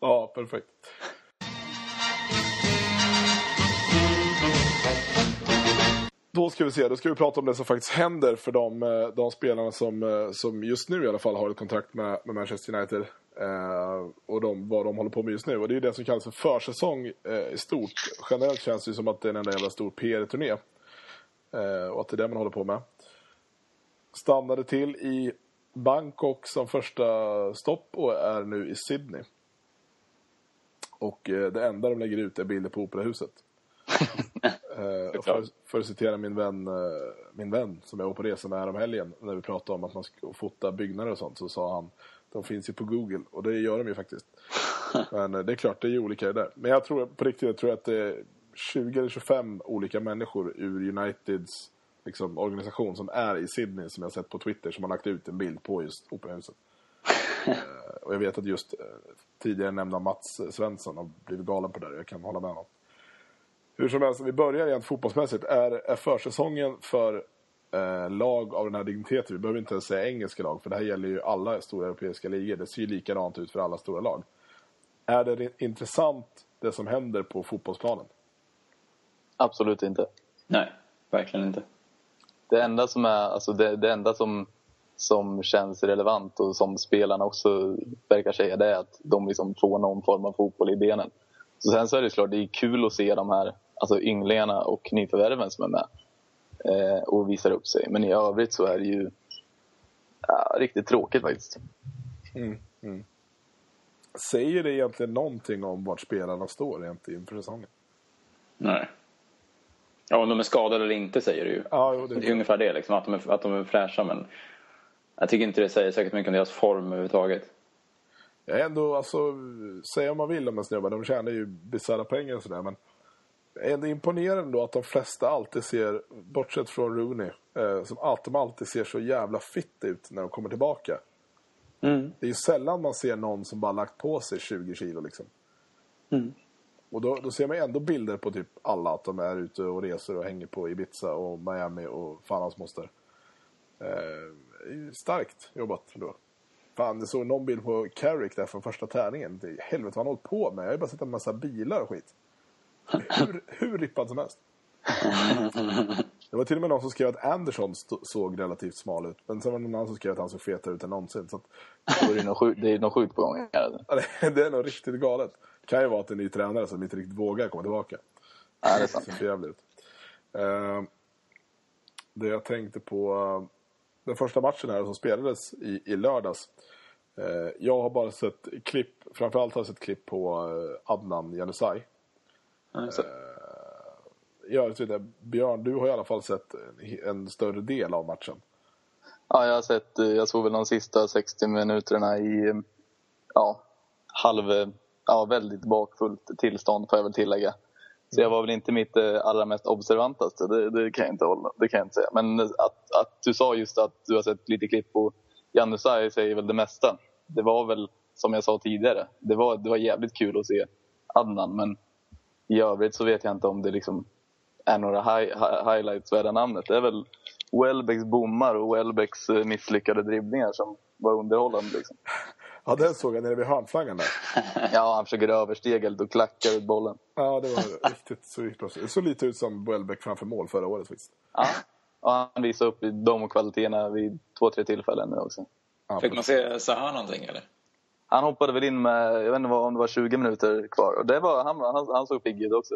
Ja, perfekt. Då ska vi se, då ska vi prata om det som faktiskt händer för de, eh, de spelarna som, eh, som just nu i alla fall har ett kontrakt med, med Manchester United. Eh, och de, vad de håller på med just nu. Och det är ju det som kallas för försäsong eh, i stort. Generellt känns det ju som att det är en enda jävla stor PR-turné. Eh, och att det är det man håller på med. Stannade till i Bangkok som första stopp och är nu i Sydney. Och eh, det enda de lägger ut är bilder på Operahuset. eh, för, för att citera min vän, eh, min vän som jag var på resa med helgen när vi pratade om att man ska fota byggnader och sånt så sa han de finns ju på Google och det gör de ju faktiskt. Men det är klart, det är ju olika det där. Men jag tror på riktigt, jag tror att det är 20 eller 25 olika människor ur Uniteds liksom, organisation som är i Sydney som jag sett på Twitter som har lagt ut en bild på just Operahuset. Eh, och jag vet att just eh, tidigare nämnda Mats Svensson har blivit galen på det där. Jag kan hålla med honom. Hur som helst, vi börjar rent fotbollsmässigt. Är, är försäsongen för eh, lag av den här digniteten, vi behöver inte ens säga engelska lag, för det här gäller ju alla stora europeiska ligor. Det ser ju likadant ut för alla stora lag. Är det re- intressant det som händer på fotbollsplanen? Absolut inte. Nej, verkligen inte. Det enda som, är, alltså det, det enda som, som känns relevant och som spelarna också verkar säga det är att de liksom får någon form av fotboll i benen. Så sen så är det klart, det är kul att se de här alltså ynglingarna och nyförvärven som är med eh, och visar upp sig. Men i övrigt så är det ju ja, riktigt tråkigt faktiskt. Säger det egentligen någonting om vart spelarna står rent inför säsongen? Nej. Ja, om de är skadade eller inte säger du ju. Ja, jo, det- Det är ungefär det, liksom, att, de är, att de är fräscha. Men jag tycker inte det säger särskilt mycket om deras form överhuvudtaget. Jag är ändå, alltså, säga om man vill om en snubbar, de tjänar ju bisarra pengar och sådär, men det är ändå imponerande då att de flesta alltid ser, bortsett från Rooney, eh, som de alltid ser så jävla fitt ut när de kommer tillbaka. Mm. Det är ju sällan man ser någon som bara lagt på sig 20 kilo liksom. Mm. Och då, då ser man ju ändå bilder på typ alla, att de är ute och reser och hänger på Ibiza och Miami och fan hans moster. Eh, är starkt jobbat då. Fan, jag såg någon bild på Carrick där från första tärningen. Det är helvete vad han hållit på med. Jag har ju bara sett en massa bilar och skit. Hur, hur rippad som helst. Det var till och med någon som skrev att Anderson stå- såg relativt smal ut. Men sen var det någon annan som skrev att han såg fetare ut än någonsin. Så att, är det, något sjukt, det är något sjukt på gång. här. ja, det, det är nog riktigt galet. Det kan ju vara att det är en ny tränare som inte riktigt vågar komma tillbaka. Ja, det är Det sant. ser för jävligt ut. Eh, det jag tänkte på... eh, den första matchen här som spelades i, i lördags. Eh, jag har bara sett klipp, framförallt har jag sett klipp på eh, Adnan Januzaj. Ja. Jag vet inte, Björn, du har i alla fall sett en, en större del av matchen. Ja, jag har sett, eh, jag såg väl de sista 60 minuterna i, ja, halv, ja, väldigt bakfullt tillstånd får jag väl tillägga. Så jag var väl inte mitt eh, allra mest observantaste, det, det kan jag inte hålla, det kan jag inte säga. Men att, att du sa just att du har sett lite klipp på Janusaj säger väl det mesta. Det var väl, som jag sa tidigare, det var, det var jävligt kul att se Adnan, men i övrigt så vet jag inte om det liksom är några high, highlights värda namnet. Det är väl Welbecks bommar och Welbecks eh, misslyckade dribblingar som var underhållande. Liksom. Ja, den såg jag nere vid hörnflaggan där. Ja, han försöker översteget och klackar ut bollen. Ja, det var riktigt så bra. Det såg lite ut som Welbeck framför mål förra året faktiskt. Ja, och han visade upp de kvaliteterna vid två, tre tillfällen nu också. Ja, Fick man se Zaha någonting eller? Han hoppade väl in med, jag vet inte vad- om det var 20 minuter kvar. Och det var, han, han, han såg pigg ut också.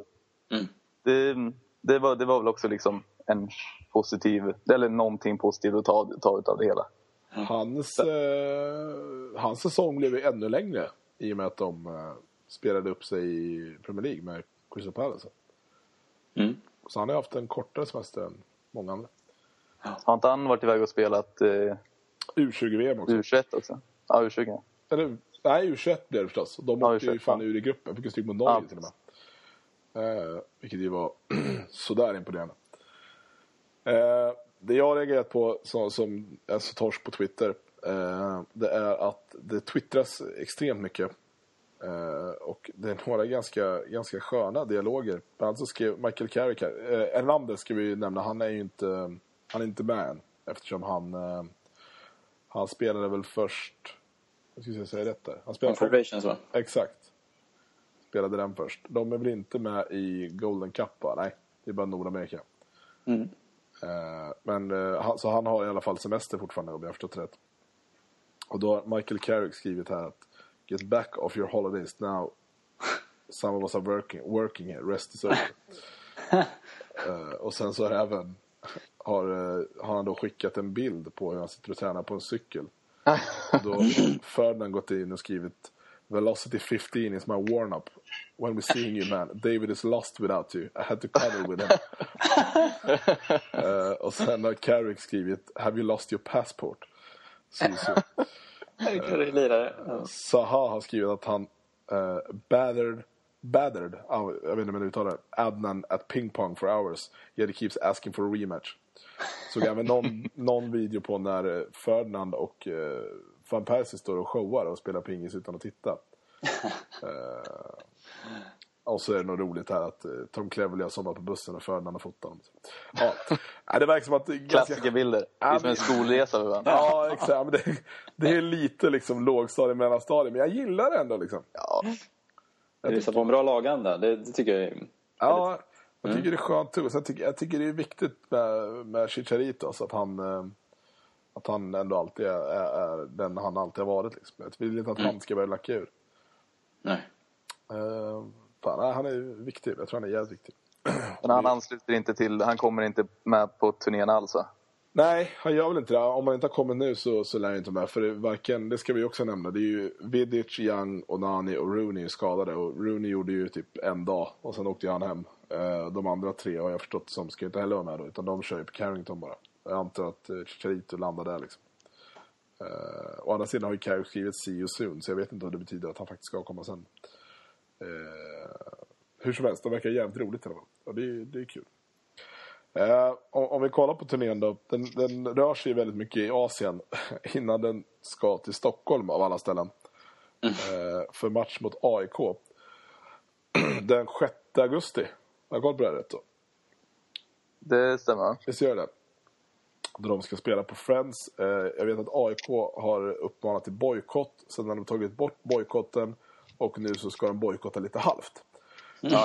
Mm. Det, det, var, det var väl också liksom en positiv, eller någonting positivt att ta, ta utav det hela. Hans, eh, hans säsong blev ju ännu längre i och med att de eh, spelade upp sig i Premier League med Crystal Palace. Mm. Så han har haft en kortare semester än många andra. Har inte han varit iväg och spelat eh, U20-VM också. U21 också? Ja, U20. ja. Eller, nej, U21 blev det förstås. De Ja, åkte ju U21, fan ja. ur i gruppen. Fick ju stryk mot Norge Ja. till och med. Eh, vilket ju var sådär imponerande. Eh, det jag har reagerat på som, som så torsk på Twitter. Eh, det är att det twittras extremt mycket. Eh, och det är några ganska, ganska sköna dialoger. Bland annat så skrev Michael Carrick. Eh, Erlander ska vi nämna. Han är ju inte, han är inte med än. Eftersom han, eh, han spelade väl först... Jag ska säga rätt där. Han spelade Confederations va? Exakt. Spelade den först. De är väl inte med i Golden Cup va? Nej, det är bara Nordamerika. Mm. Eh, men eh, så han har i alla fall semester fortfarande om jag förstått rätt. Och då har Michael Carrick skrivit här att Get back off your holidays now. Some of us are working, working here. Rest is over. Eh, och sen så har även har, har han då skickat en bild på hur han sitter och tränar på en cykel. Då har Ferdinand gått in och skrivit Velocity 15 is my warm-up. When we're seeing you man, David is lost without you. I had to cuddle with him. Eh, och sen har Carrick skrivit Have you lost your passport? Sisu. Ja. Saha har skrivit att han uh, battered, battered, ah, jag vet inte om jag uttalar det, Adnan at ping pong for hours. Yet he keeps asking for a rematch. Såg även någon, någon video på när eh, Ferdinand och uh, Van Persie står och showar och spelar pingis utan att titta. Eh, och så är det nog roligt här att eh, Tom Cleverley har somnat på bussen och Ferdinand har fotat honom. Ja. Det verkar som att... ganska- Klassikerbilder. Det är som en skolresa för varandra. Ja, exakt. Men det, det är lite liksom lågstadie, mellanstadie. Men jag gillar det ändå liksom. Ja. Det visar på en bra laganda. Det, det tycker jag är... Ja, jag tycker det är skönt. Och sen tycker, jag tycker det är viktigt med, med Chicharito. Så att han, eh, att han ändå alltid är, är, är den han alltid har varit. Liksom. Jag vill inte att han ska börja lacka ur. Nej. Uh, fan, han är viktig. Jag tror han är jävligt viktig. Men han ansluter inte till, han kommer inte med på turnén alls? Nej, han gör väl inte det. Om han inte har kommit nu så, så lär han inte med. För det, varken, det ska vi också nämna. Det är ju Vidic, Young, Onani och Rooney är skadade. Och Rooney gjorde ju typ en dag och sen åkte han hem. Eh, De andra tre har jag förstått som ska inte heller vara med då. Utan de kör ju på Carrington bara. Jag antar att eh, Chicharito landar där liksom. Uh, å andra sidan har ju Carrick skrivit see you soon. Så jag vet inte vad det betyder att han faktiskt ska komma sen. Eh, hur som helst, det verkar jävligt roligt i alla fall. Och det, det är kul. Eh, om, om vi kollar på turnén då. Den, den rör sig väldigt mycket i Asien innan den ska till Stockholm av alla ställen. Eh, för match mot AIK. den 6 augusti. Har jag koll på det här rätt då? Det stämmer. Visst gör det? Då de ska spela på Friends. Eh, jag vet att AIK har uppmanat till bojkott. Sen har de tagit bort bojkotten. Och nu så ska de bojkotta lite halvt.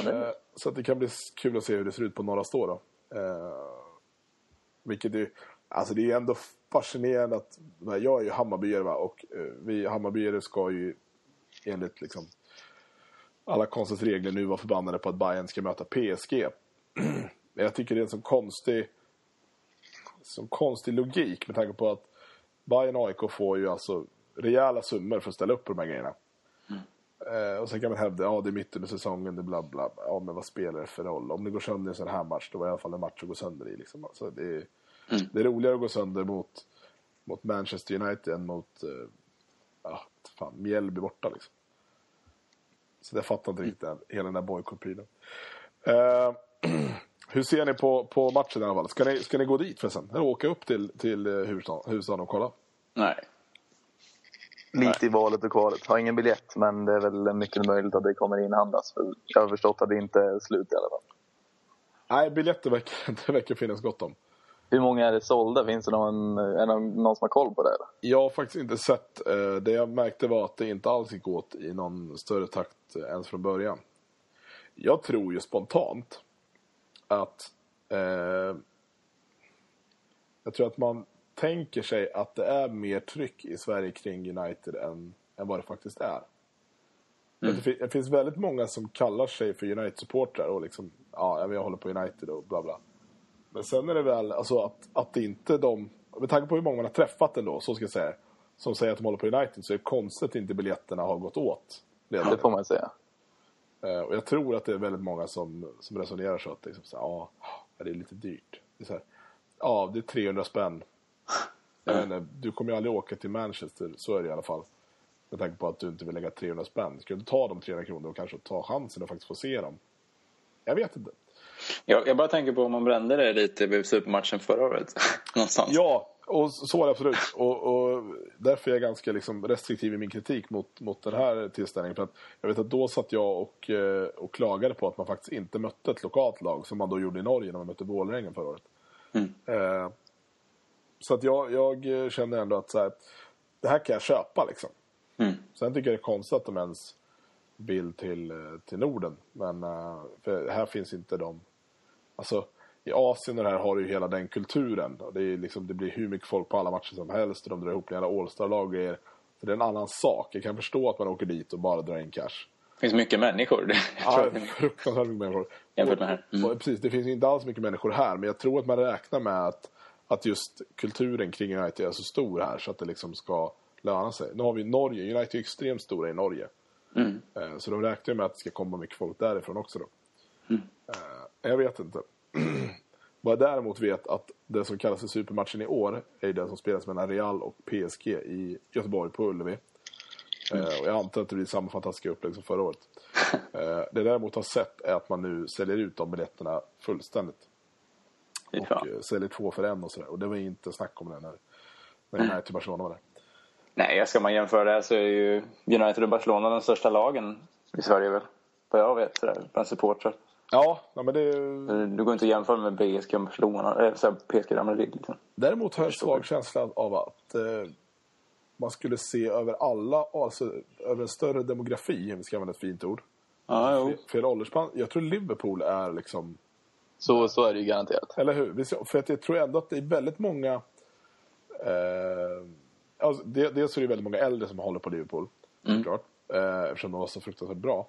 Eh, så det kan bli kul att se hur det ser ut på Norra Stå då. Eh, vilket är, alltså det är ändå fascinerande att, jag är ju Hammarbyare va, och vi Hammarbyare ska ju enligt liksom alla konstens regler nu vara förbannade på att Bayern ska möta PSG. Jag tycker det är en sån konstig, sån konstig logik med tanke på att Bayern och AIK får ju alltså rejäla summor för att ställa upp på de här grejerna. Eh, och sen kan man hävda, ja det är mitt under säsongen, det bla bla. Ja men vad spelar det för roll? Om det går sönder i en sån här match, då var det i alla fall en match att gå sönder i. Liksom. Alltså, det, är, det är roligare att gå sönder mot mot Manchester United än mot eh, ja, fan, Mjällby borta liksom. Så det fattar inte riktigt den, hela den där bojkottprylen. Eh, hur ser ni på, på matchen i alla fall? Ska ni, ska ni gå dit förresten? Eller åka upp till, till eh, huvudstaden, huvudstaden och kolla? Nej. Lite i valet och kvalet. Har ingen biljett, men det är väl mycket möjligt att det kommer inhandlas. För jag har förstått att det inte är slut i alla fall. Nej, biljetter verkar, det verkar finnas gott om. Hur många är det sålda? Finns det någon, är det någon som har koll på det? Eller? Jag har faktiskt inte sett. Eh, det jag märkte var att det inte alls gick åt i någon större takt eh, ens från början. Jag tror ju spontant att... Eh, jag tror att man tänker sig att det är mer tryck i Sverige kring United än, än vad det faktiskt är. Mm. Det, det finns väldigt många som kallar sig för United-supportrar och liksom, ja, jag håller på United och bla bla. Men sen är det väl, alltså att, att det inte de, med tanke på hur många man har träffat ändå, så ska jag säga, som säger att de håller på United, så är det konstigt att inte biljetterna har gått åt. redan. Det får man säga. Eh, Och jag tror att det är väldigt många som, som resonerar så att liksom så här, ja, det är lite dyrt. Det är så här, ja, det är 300 spänn. Jag vet inte, du kommer ju aldrig åka till Manchester, så är det i alla fall. Med tanke på att du inte vill lägga 300 spänn. Ska du ta de 300 kronor och kanske ta chansen att faktiskt få se dem? Jag vet inte. Jag, jag bara tänker på om man brände det lite vid supermatchen förra året. Någonstans. Ja, och så är det absolut. Och, och därför är jag ganska liksom restriktiv i min kritik mot, mot den här tillställningen. För att jag vet att då satt jag och, eh, och klagade på att man faktiskt inte mötte ett lokalt lag som man då gjorde i Norge när man mötte Vålerenga förra året. Mm. Eh, så att jag, jag känner ändå att så här, det här kan jag köpa liksom. Mm. Sen tycker jag det är konstigt att de ens vill till, eh, till Norden. Men eh, här finns inte de... Alltså, i Asien och det här har ju hela den kulturen. Och det, är liksom, det blir hur mycket folk på alla matcher som helst och de drar ihop hela All-star-lag och grejer. Så det är en annan sak. Jag kan förstå att man åker dit och bara drar in cash. Det finns mycket människor. Ja, fruktansvärt mycket människor. Jämfört med här. Mm. Och, precis, det finns inte alls mycket människor här. Men jag tror att man räknar med att, att just kulturen kring United är så stor här så att det liksom ska löna sig. Nu har vi Norge. United är extremt stora i Norge. Mm. Eh, Så de räknar med att det ska komma mycket folk därifrån också då. Mm. Eh, Jag vet inte. Vad jag däremot vet att det som kallas för supermatchen i år är den som spelas mellan Real och PSG i Göteborg på Ullevi. Mm. Eh, Och jag antar att det blir samma fantastiska upplägg som förra året. Eh, Det jag däremot har sett är att man nu säljer ut de biljetterna fullständigt. Och eh, säljer två för en och sådär. Och det var inte snack om det när, när Mm. United Barcelona var där. Nej, ska man jämföra det här så är ju United och Barcelona de största lagen i Sverige väl? Vad jag vet, sådär, bland supportrar. Ja, ja, men det är Du går inte att jämföra med PSG och Barcelona, PSG Real Madrid liksom. Däremot har jag en svag känsla av att eh, man skulle se över alla, alltså över en större demografi, om vi ska använda ett fint ord. Ja, jo. Fel åldersspann. Jag tror Liverpool är liksom, Så, så är det ju garanterat. eller hur? För att jag tror ändå att det är väldigt många, eh, alltså, det, dels är det väldigt många äldre som håller på Liverpool, såklart. Eh, eftersom de var så fruktansvärt bra.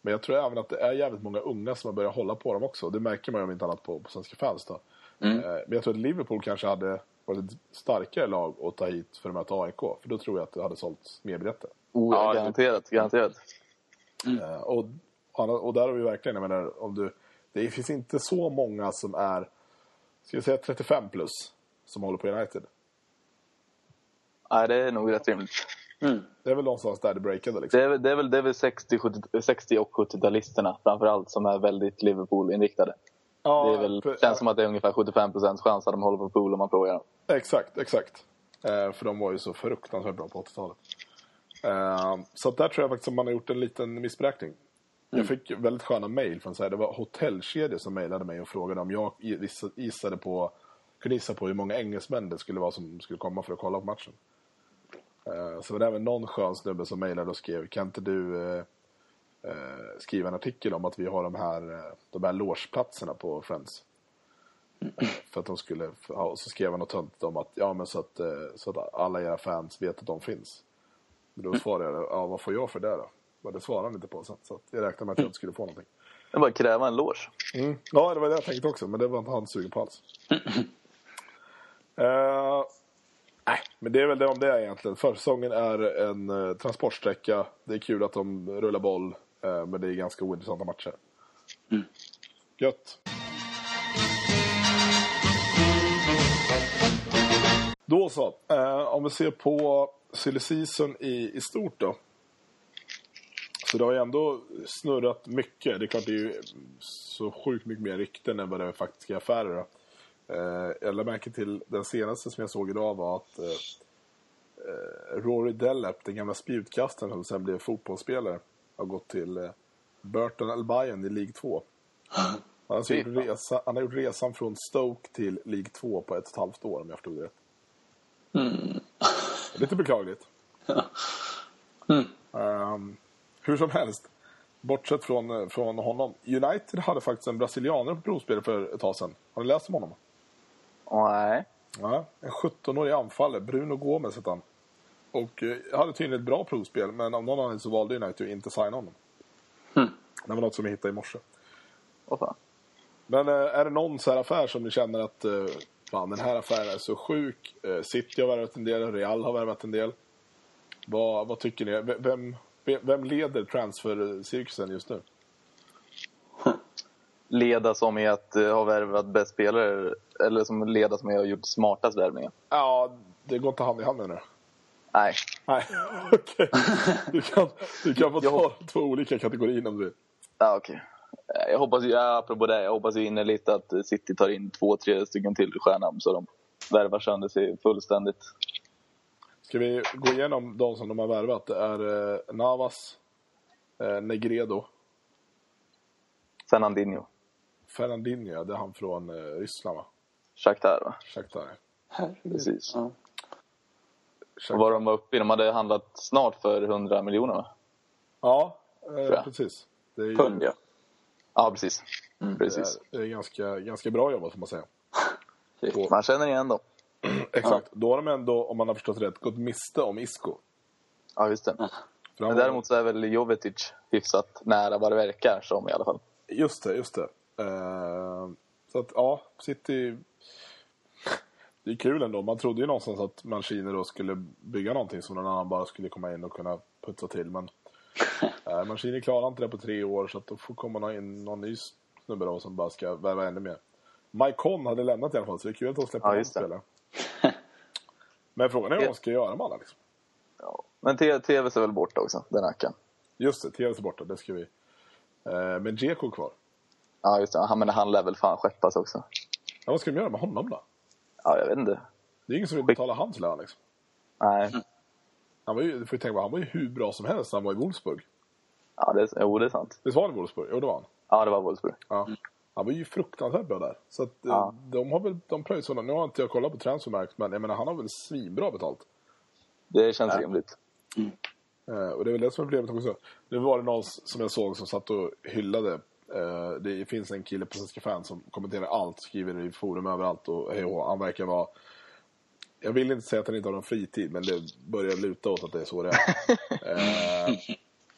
Men jag tror även att det är jävligt många unga som har börjat hålla på dem också. Det märker man ju om inte annat på, på svenska fans då. Eh, men jag tror att Liverpool kanske hade varit ett starkare lag att ta hit för att möta AIK. För då tror jag att det hade sålts mer biljetter. Oh, Ja, garanterat, garanterat. Eh, och, och där har vi verkligen, jag menar, om du, det finns inte så många som är, ska jag säga 35 plus, som håller på United. Nej, det är nog rätt rimligt. Mm. Det är väl någonstans där det breakade liksom. Det är, väl- det är väl, det är väl 60, 70, 60 och 70-talisterna framförallt som är väldigt Liverpool-inriktade. ja, det är väl, känns som att det är ungefär 75% chans att de håller på pool om man frågar dem. Exakt, exakt. Eh, för de var ju så fruktansvärt bra på 80-talet. Eh, så där tror jag faktiskt att man har gjort en liten missberäkning. Jag fick väldigt sköna mejl från så här, det var hotellkedjor som mejlade mig och frågade om jag giss- gissade på, kunde gissa på hur många engelsmän det skulle vara som skulle komma för att kolla på matchen. Eh, så var det även någon skön snubbe som mejlade och skrev, kan inte du eh, eh, skriva en artikel om att vi har de här, de här logeplatserna på Friends? För att de skulle, och så skrev han något töntigt om att, ja men så att, så att alla era fans vet att de finns. Men då svarade jag, ja vad får jag för det då? Men det svarade han inte på, så, så jag räknade med att jag inte skulle få någonting. Det att kräva en loge. Mm. Ja, det var det jag tänkte också, men det var inte han sugen på alls. Nej, men det är väl det om det egentligen. Försäsongen är en uh, transportsträcka. Det är kul att de rullar boll, eh, men det är ganska ointressanta matcher. Gött. Då så. Eh, om vi ser på silly season i, i stort då. Så det har ju ändå snurrat mycket. Det är klart det är ju så sjukt mycket mer rykten än vad det är faktiska affärer. Då. Eh, jag lade märke till den senaste som jag såg idag var att eh, eh, Rory Dellep, den gamla spjutkastaren som sen blev fotbollsspelare, har gått till Burton Albion i League 2. Han har, alltså gjort resa, han har gjort resan från Stoke till League 2 på ett och ett halvt år om jag förstod det rätt. Lite beklagligt. Ehm, hur som helst, bortsett från, från honom. United hade faktiskt en brasilianare på provspel för ett tag sedan. Har ni läst om honom? Nej. Ja, en 17-årig anfallare, Bruno Gomes heter han. Och eh, hade tydligen ett bra provspel, men av någon anledning så valde United att inte signa honom. Det var något som jag hittade i morse. Fan. Men eh, är det någon så här affär som ni känner att eh, fan, den här affären är så sjuk? Eh, City har värvat en del, Real har värvat en del. Vad, vad tycker ni? V- Vem, vem- vem leder transfer-cirkusen just nu? Leda som i att uh, ha värvat bäst spelare eller som leda som i att ha gjort smartast värvningar? Ja, det går inte hand i hand menar du? Nej. Nej, okej. Du, kan, du kan få ta två olika kategorier om du vill. Ja, okej. Eh, Jag hoppas ju, apropå det, jag hoppas ju innerligt att eh, City tar in två, tre stycken till stjärnamn så de värvar sönder sig fullständigt. Ska vi gå igenom de som de har värvat? Det är eh, Navas, eh, Negredo, Fernandinho, Fernandinho, ja, det är han från eh, Ryssland va? Shakhtar va? Shakhtar. Precis. Ja. Och Shakhtar. vad de var uppe i, de hade handlat snart för 100 miljoner va? Ja, eh, precis. Det är, ju- Pund ja. Ja, precis. det Precis. är, det är ganska, ganska bra jobbat får man säga. På, Man känner igen dem. exakt. Då har de ändå, om man har förstått rätt, gått miste om Isco. Ja, just det. Han Men däremot så är väl Jovetic hyfsat nära vad det verkar som i alla fall. Just det, just det. Eh, så att, ja, City... Det är kul ändå. Man trodde ju någonstans att Mancini då skulle bygga någonting som någon annan bara skulle komma in och kunna putsa till. Men eh, Mancini klarar inte det på tre år så att då får komma in någon ny snubbe då som bara ska värva ännu mer. Mike Conn hade lämnat i alla fall så det är kul att de släpper Ja, honom just det. spela. Men frågan är vad de ska göra med alla liksom. Ja. Men T- TV ser väl bort också, den rackaren. Just det, TVs är borta, det ska vi... Eh, men Dzeko är kvar. Ja, just det. Han, men han lär väl fan skeppas också. Ja, vad ska de göra med honom då? Ja, jag vet inte. Det är ingen som vill betala hans lön liksom. Nej. Han var ju, du får ju tänka på, han var ju hur bra som helst när han var i Wolfsburg. Ja, det, jo, det är sant. Visst var han i Wolfsburg? Jo, det var han. Ja, det var Wolfsburg. Ja. Han var ju fruktansvärt bra där. Så att, eh, Ja. de har väl, de pröjsar honom. Nu har inte jag kollat på Transfermarkt, men jag menar, han har väl svinbra betalt. Det känns rimligt. Eh, och det är väl det som är problemet också. Nu var det någon som jag såg som satt och hyllade. Eh, det finns en kille på Svenska fans som kommenterar allt, skriver i forum överallt och hej och hå. Han verkar vara... Jag vill inte säga att han inte har någon fritid, men det börjar luta åt att det är så det är. Eh,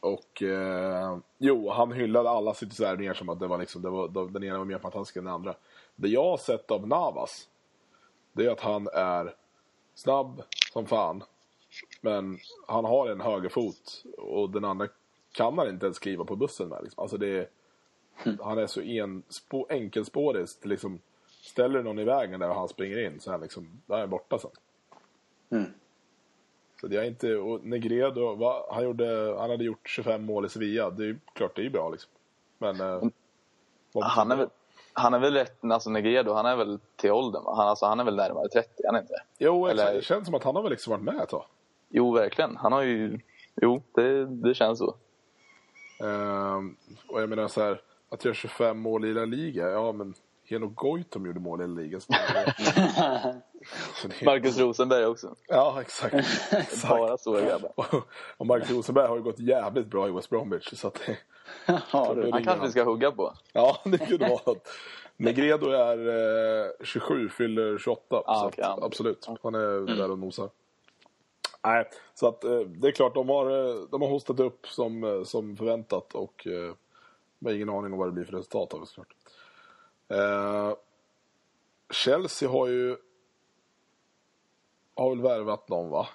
och eh, jo, han hyllade alla Citys värvningar som att det var liksom, det var, den ena var mer fantastisk än den andra. Det jag har sett av Navas, det är att han är snabb som fan. Men han har en högerfot och den andra kan han inte ens skriva på bussen med. Liksom. Alltså det är, Han är så enspå, enkelspårig. Liksom, ställer du någon i vägen där och han springer in så är han liksom, där är han borta sen. Mm. Så det är inte, och Negredo, va, han, gjorde, han hade gjort 25 mål i Sevilla. Det är klart, det är ju bra liksom. Men... eh, vad Han är väl, han är väl rätt, alltså Negredo, han är väl till åldern? Han, alltså, han är väl närmare 30, han är inte? Jo, exakt. eller- det känns som att han har väl liksom varit med ett tag. Jo, verkligen. Han har ju... Jo, det, det känns så. Ehm, och jag menar så här, att göra 25 mål i La Liga, ja men Henok Goitom gjorde mål i La Liga. Så så det, Marcus Rosenberg också. ja, exakt. exakt. Bara stora grabbar. Och- Marcus Rosenberg har ju gått jävligt bra i West Bromwich. Så att det, Ja, du. Han kanske vi ska hugga på. Ja, det kunde vara något. Negredo är eh, 27, fyller 28. Ah, så okej, att, absolut, han är där och nosar. Nej, så att eh, det är klart, de har, eh, de har hostat upp som, eh, som förväntat och har ingen aning om vad det blir för resultat av det såklart. Eh, Chelsea har ju har väl värvat någon va?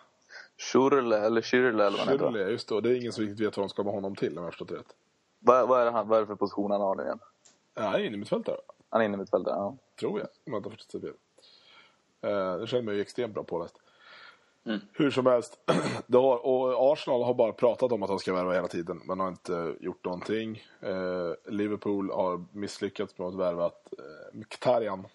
Schürrle, eller Schürrle eller vad han heter. Just det. Och det är ingen som riktigt vet vad de ska med honom till om jag förstått det rätt. Vad, vad, är det han, vad är det för position han har nu igen? Ja, han är inne mittfältare. Han är inne mittfältare, ja. Tror jag, om jag inte har förstått det fel. Eh, jag känner mig ju extremt bra påläst. Hur som helst, har, och Arsenal har bara pratat om att de ska värva hela tiden, men har inte gjort någonting. Eh, Liverpool har misslyckats med att värva eh, Mkhitaryan.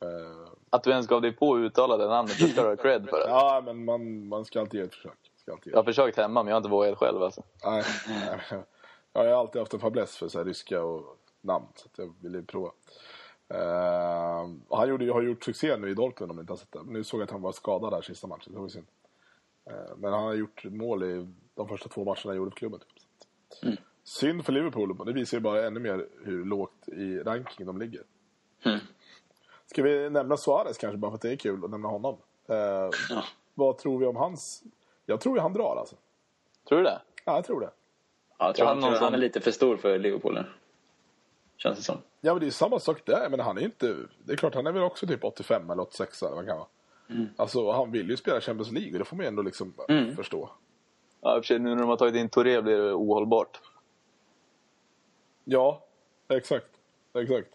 Eh, Att du ens gav dig på att uttala det namnet, det ska du ha cred för. Det. ja, men man, man ska alltid göra ett försök. Ska alltid Jag har försökt hemma, men jag har inte vågat själv. Alltså. Nej, nej, jag har alltid haft en fäbless för så ryska och namn, så att jag ville prova. Och han gjorde, har gjort succé nu i Dortmund om ni inte har sett det. Nu såg jag att han var skadad där sista matchen, det var synd. Eh, men han har gjort mål i de första två matcherna han gjorde för klubben. Typ. Att- Synd för Liverpool, men det visar ju bara ännu mer hur lågt i ranking de ligger. Ska vi nämna Suarez kanske, bara för att det är kul att nämna honom? Eh, Vad tror vi om hans... Jag tror ju han drar alltså. Tror du det? Ja, jag tror det. Ja, jag tror Ja, han, någon tror han är lite för stor för Liverpool nu. Känns det som. Ja, men det är samma sak där. Men han är inte... Det är klart, han är väl också typ 85 eller 86 eller vad kan vara. Alltså, han vill ju spela Champions League och det får man ju ändå liksom förstå. Ja, i och för sig, nu när de har tagit in Touré blir det ohållbart. Ja, exakt. Exakt.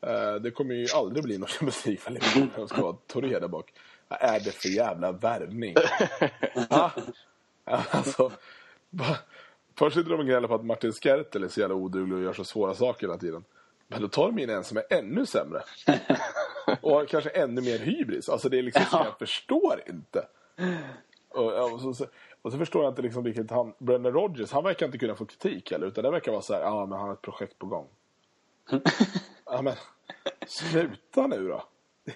Eh, det kommer ju aldrig bli någon Champions League för Liverpool när de ska ha Touré där bak. Vad är det för jävla värvning? Alltså, va- först sitter de och gnäller på att Martin Skertel är så jävla oduglig och gör så svåra saker hela tiden. Men då tar de in en som är ännu sämre. Och har kanske ännu mer hybris. Alltså det är liksom, så jag förstår inte. Och, ja, och, så, så, och så förstår jag inte liksom vilket han, Brendan Rodgers, han verkar inte kunna få kritik heller. Utan det verkar vara så här, ja men han har ett projekt på gång. ja men, sluta nu då.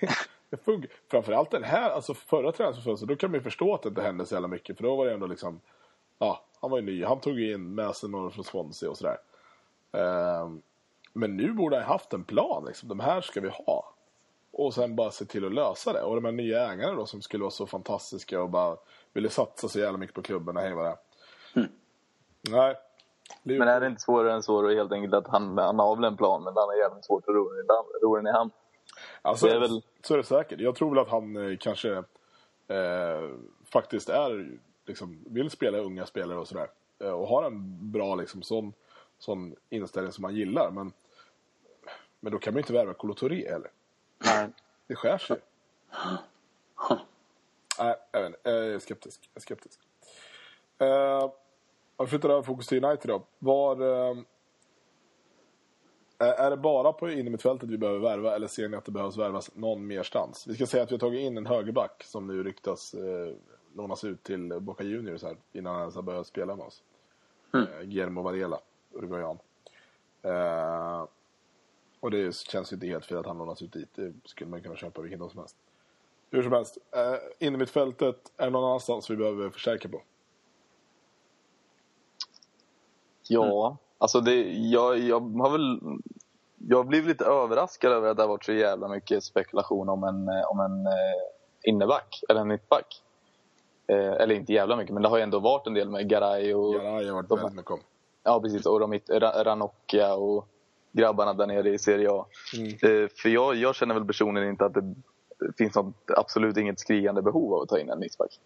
Det funkar. Framförallt den här, alltså förra transferfönstret, då kan man ju förstå att det inte hände så jävla mycket. För då var det ändå liksom, ja, han var ju ny. Han tog ju in Mason från Swansea och sådär. Ehm, men nu borde han ha haft en plan liksom. De här ska vi ha. Och sen bara se till att lösa det. Och de här nya ägarna då som skulle vara så fantastiska och bara ville satsa så jävla mycket på klubben och hej vad det är. Nej. Men är det inte svårare än så då helt enkelt att han, han har väl en plan, men han är jävligt svårt att ro den i den i hamn. Alltså, Det är väl- Så är det säkert. Jag tror väl att han eh, kanske eh, faktiskt är, liksom, vill spela unga spelare och sådär. Eh, och har en bra liksom, sån, sån inställning som man gillar. Men, men då kan man ju inte värva Kolo Touré heller. Nej. Det skär sig Nej, jag vet inte. Jag är skeptisk. Jag är skeptisk. Uh, om vi flyttar över fokus till United då. Var, eh, är- det bara på innermittfältet vi behöver värva eller ser ni att det behövs värvas någon merstans? Vi ska säga att vi har tagit in en högerback som nu ryktas eh, lånas ut till Boca Juniors här innan han ens har börjat spela med oss. Eh, Guillermo Varela, uruguayan. Eh, och det känns ju inte helt fel att han lånas ut dit. Det skulle man kunna köpa vilken dag som helst. Hur som helst, eh, innermittfältet är någon annanstans vi behöver förstärka på. Ja, alltså det, jag, jag har väl... Jag har blivit lite överraskad över att det har varit så jävla mycket spekulation om en, eh, om en eh, innerback, eller en mittback. Eh, eller inte jävla mycket, men det har ju ändå varit en del med Garay och... Garay har varit väldigt mycket om. Ja, precis. Och de, Ranocchia och grabbarna där nere i Serie A. Eh, för jag, jag känner väl personligen inte att det finns något, absolut inget skriande behov av att ta in en mittback.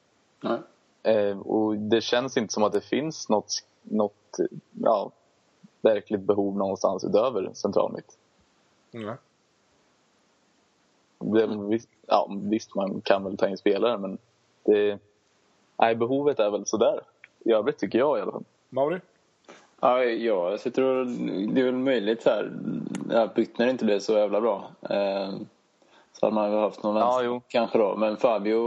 Eh, och det känns inte som att det finns något, något ja, verkligt behov någonstans utöver central mitt. Mm. Det, visst, ja, visst, man kan väl ta in spelare, men det, nej, behovet är väl sådär. I övrigt tycker jag i alla fall. Mauri? Ja, ja, jag tror det är väl möjligt så här. Ja, Byttner inte blev så jävla bra. Eh, så hade man väl haft någon Ja, vänster kanske då. Men Fabio,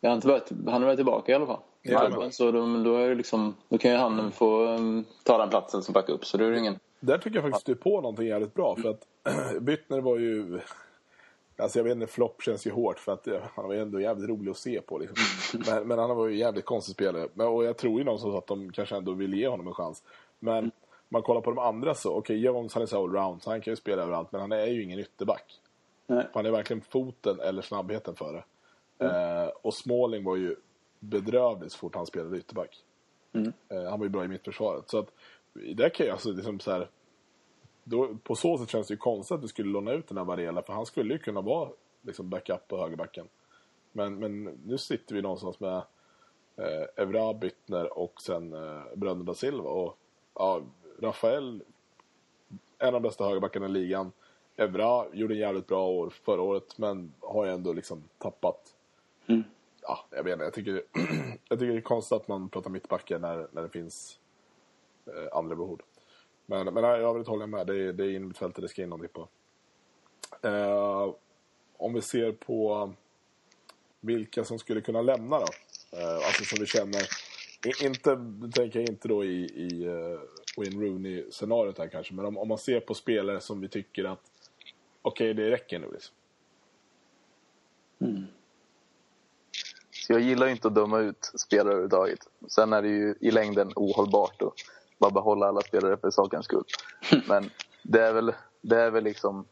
jag har inte varit, han är väl tillbaka i alla fall. Ja, Så- så då, då, är det liksom, då kan ju han få mm, ta den platsen som backup. Så då är det ingen... Där tycker jag faktiskt du är på någonting jävligt bra. För att Byttner var ju... Alltså jag vet inte, flopp känns ju hårt för att eh, han var ju ändå jävligt rolig att se på. Liksom. Men, men han var ju jävligt konstig spelare. Men, och jag tror ju någonstans att de kanske ändå vill ge honom en chans. Men man kollar på de andra så, okej, Jones han är så allround så han kan ju spela överallt. Men han är ju ingen ytterback. Nej. Han är verkligen foten eller snabbheten för det. Eh, och Smalling var ju bedrövlig så fort han spelade ytterback. Eh, han var ju bra i mittförsvaret. Så att, där kan jag alltså liksom så här, då, på så sätt känns det ju konstigt att vi skulle låna ut den här Varela. För han skulle ju kunna vara liksom backup på högerbacken. Men, men nu sitter vi någonstans med eh, Evra, Byttner och sen eh, Bröderna da Silva. Och ja, Rafael, en av de bästa högerbackarna i ligan. bra, gjorde en jävligt bra år förra året, men har ju ändå liksom tappat. Mm. Ja, jag vet inte, jag tycker, jag tycker det är konstigt att man pratar mittbackar när, när det finns eh, andra behov. Men, men nej, jag vill hålla med, det är, det är innermittfältet det ska in någonting på. Eh, om vi ser på vilka som skulle kunna lämna då. Eh, alltså som vi känner, i- inte, nu tänker jag inte då i, i uh, Wayne Rooney-scenariot här kanske, men om, om man ser på spelare som vi tycker att okej, det räcker nu liksom. Så jag gillar ju inte att döma ut spelare överhuvudtaget. Sen är det ju i längden ohållbart att bara behålla alla spelare för sakens skull. Men det är väl, det är väl liksom...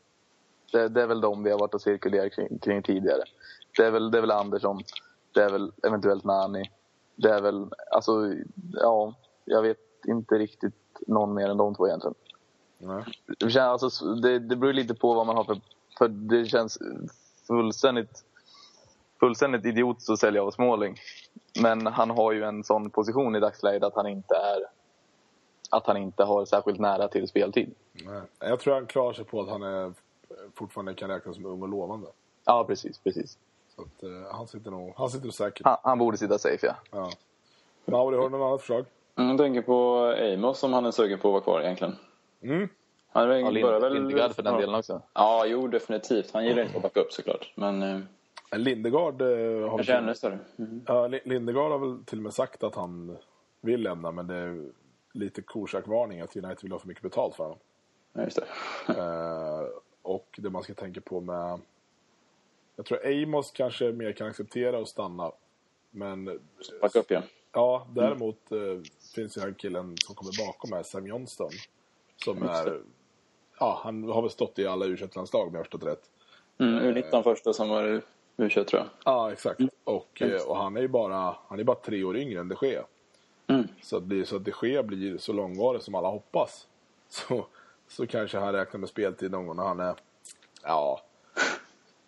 Det, det är väl de vi har varit och cirkulerat kring, kring tidigare. Det är, väl, det är väl Andersson. Det är väl eventuellt Nani. Det är väl... Alltså, ja. Jag vet inte riktigt någon mer än de två egentligen. Nej. Det, känns, alltså, det, det beror lite på vad man har för... För det känns fullständigt, fullständigt idiotiskt att sälja av Småling. Men han har ju en sån position i dagsläget att han inte är... Att han inte har särskilt nära till speltid. Nej. Jag tror han klarar sig på att han är, fortfarande kan räknas som ung och lovande. Ja, precis. precis. Så att, eh, han sitter nog han sitter nog säkert. Han, han borde sitta safe, ja. Ja. Mauri, har du något annat förslag? Mm, Jag tänker på Amos om han är sugen på att vara kvar egentligen. Mm. Han ja börjar Lind, väl... Lindegard för den delen också. Ja, jo definitivt. Han gillar inte att backa upp såklart. Men eh, Lindegard eh, har kanske ännu större. Mm. ja, Li- Lindegard har väl till och med sagt att han vill lämna, men det är lite korsakvarning att United vill ha för mycket betalt för honom. Ja, just det. Eh, och det man ska tänka på med... Jag tror Amos kanske mer kan acceptera att stanna. Men Backa upp igen. ja, däremot eh, finns ju den killen som kommer bakom här, Sam Johnston. Som det. är... Ja, han har väl stått i alla u landslag om jag har förstått rätt. Mm, U19 första som var u tror jag. Ja, exakt. Och, eh, och han är ju bara, han är bara tre år yngre än de Gea. Mm. Så att, blir, så att de Gea blir så långvarig som alla hoppas. Så, så kanske han räknar med speltid någon gång när han är ja,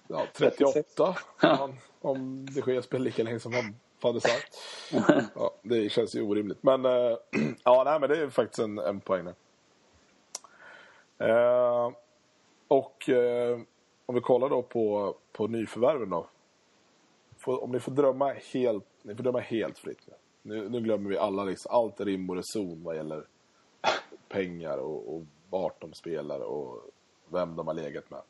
ja 38. Han, om de Gea spelar lika länge som han hade sagt. Ja, det känns ju orimligt. Men, eh, ja, nej, men det är faktiskt en, en poäng där. Eh, och eh, om vi kollar då på, på nyförvärven då. Får, om ni får drömma helt, ni får drömma helt fritt nu. Nu, nu glömmer vi alla liksom, allt är rim och reson vad gäller pengar och, och vart de spelar och vem de har legat med.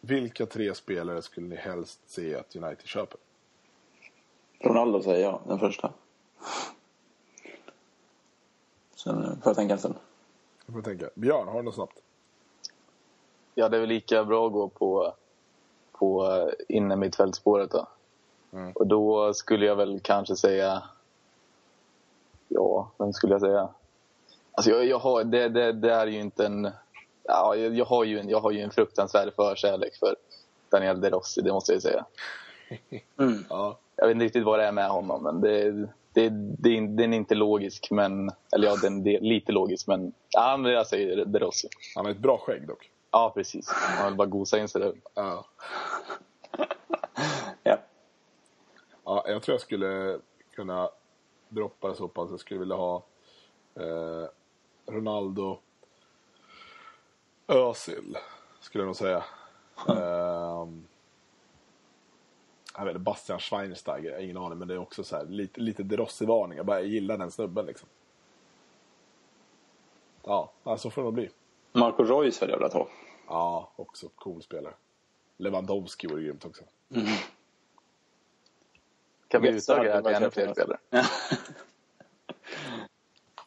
Vilka tre spelare skulle ni helst se att United köper? Ronaldo säger jag, den första. Sen får jag tänka en stund. Jag får tänka. Björn, har du något snabbt? Ja, det är väl lika bra att gå på, på eh, inne mittfältspåret då. Mm. Och då skulle jag väl kanske säga... Ja, vem skulle jag säga? Alltså jag, jag har, det, det, det är ju inte en... Ja, jag, jag, har ju en, jag har ju en fruktansvärd förkärlek för Daniel De Rossi, det måste jag säga. Mm. Ja. Jag vet inte riktigt vad det är med honom, men det, det, det, den är inte logisk, men... Eller ja, den är lite logisk, men... Ja, men jag säger De Rossi. Han har ett bra skägg dock. Ja, precis. Han vill bara gosa in sig där. Ja. Ja. Ja, jag tror jag skulle kunna droppa det så pass. Jag skulle vilja ha eh, Ronaldo, Özil, skulle jag nog säga. Ehm, jag vet inte, Bastian Schweinsteiger, jag har ingen aning, men det är också så här, lite, lite De Rossi-varning. Jag bara gillar den snubben liksom. Ja, så får det nog bli. Marco Reus hade jag velat ha. Ja, också cool spelare. Lewandowski vore grymt också. Kan vi utöka det här till ännu fler spelare?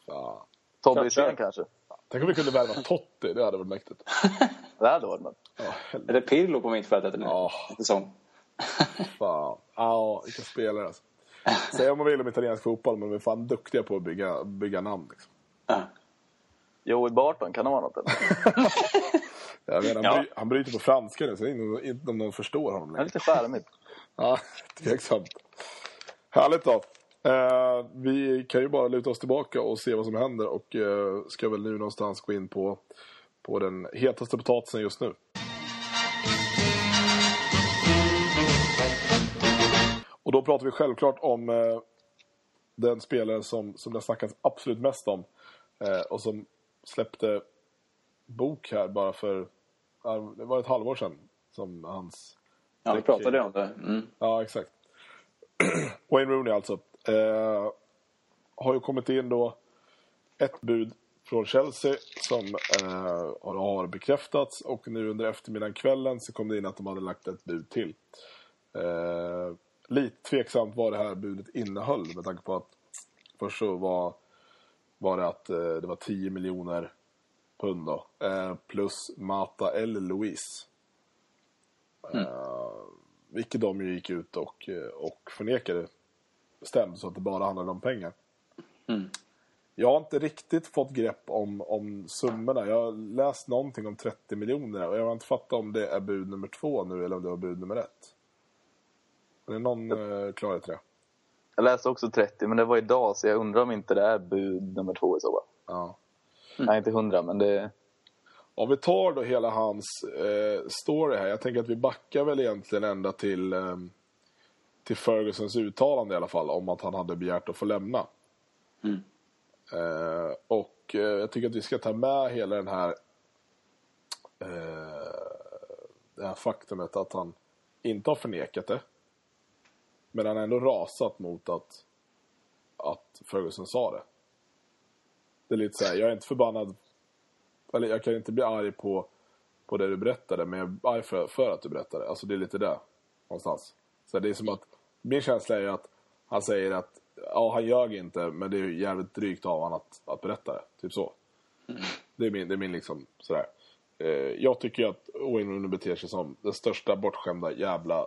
Ja. Tobbe. Hysén kanske? Tänk om vi kunde värva Totti, det hade varit mäktigt. Det hade varit något. Ja, Är det Pirlo på mittfältet eller? Ja. Säsong. Fan. Ja, vilka spelare alltså. Säg om man vill om italiensk fotboll, men vi är fan duktiga på att bygga, bygga namn. Liksom. Ja. Joey Barton, kan det vara något? Jag menar, han, Ja. bry, han bryter på franska nu, så det är inte- inte om någon förstår honom Det är längre. lite charmigt. Ja, tveksamt. Härligt då. Eh, vi kan ju bara luta oss tillbaka och se vad som händer och eh, ska väl nu någonstans gå in på, på den hetaste potatisen just nu. Och då pratar vi självklart om eh, den spelaren som, som det har snackats absolut mest om eh, och som släppte bok här bara för det var ett halvår sedan som hans... Ja, vi pratade om det. Mm. Ja, exakt. Wayne Rooney alltså. Eh, har ju kommit in då ett bud från Chelsea som eh, har bekräftats och nu under eftermiddagen kvällen så kom det in att de hade lagt ett bud till. Eh, lite tveksamt vad det här budet innehöll med tanke på att först så var, var det att eh, det var 10 miljoner pund då, eh, plus Mata eller Louise. Eh, vilket de ju gick ut och, eh, och förnekade bestämt så att det bara handlade om pengar. Mm. Jag har inte riktigt fått grepp om, om summorna. Jag har läst någonting om 30 miljoner och jag har inte fattat om det är bud nummer två nu eller om det var bud nummer ett. Är det någon eh, klarhet till det? Jag läste också 30, men det var idag så jag undrar om inte det är bud nummer två i så fall. Ja. Nej, inte hundra, men det... Om vi tar då hela hans eh, story här. Jag tänker att vi backar väl egentligen ända till, eh, till Fergusons uttalande i alla fall om att han hade begärt att få lämna. Mm. Eh, och eh, jag tycker att vi ska ta med hela den här eh, det här faktumet att han inte har förnekat det. Men han har ändå rasat mot att, att Ferguson sa det. Det är lite så här, jag är inte förbannad eller jag kan inte bli arg på, på det du berättade, men jag är arg för, för att du berättade. Alltså det är lite där, någonstans. Så det är som att, min känsla är att han säger att, ja han ljög inte, men det är ju jävligt drygt av honom att, att berätta det. Typ så. Det är min, det är min liksom, sådär. Eh, jag tycker ju att Rooney beter sig som den största bortskämda jävla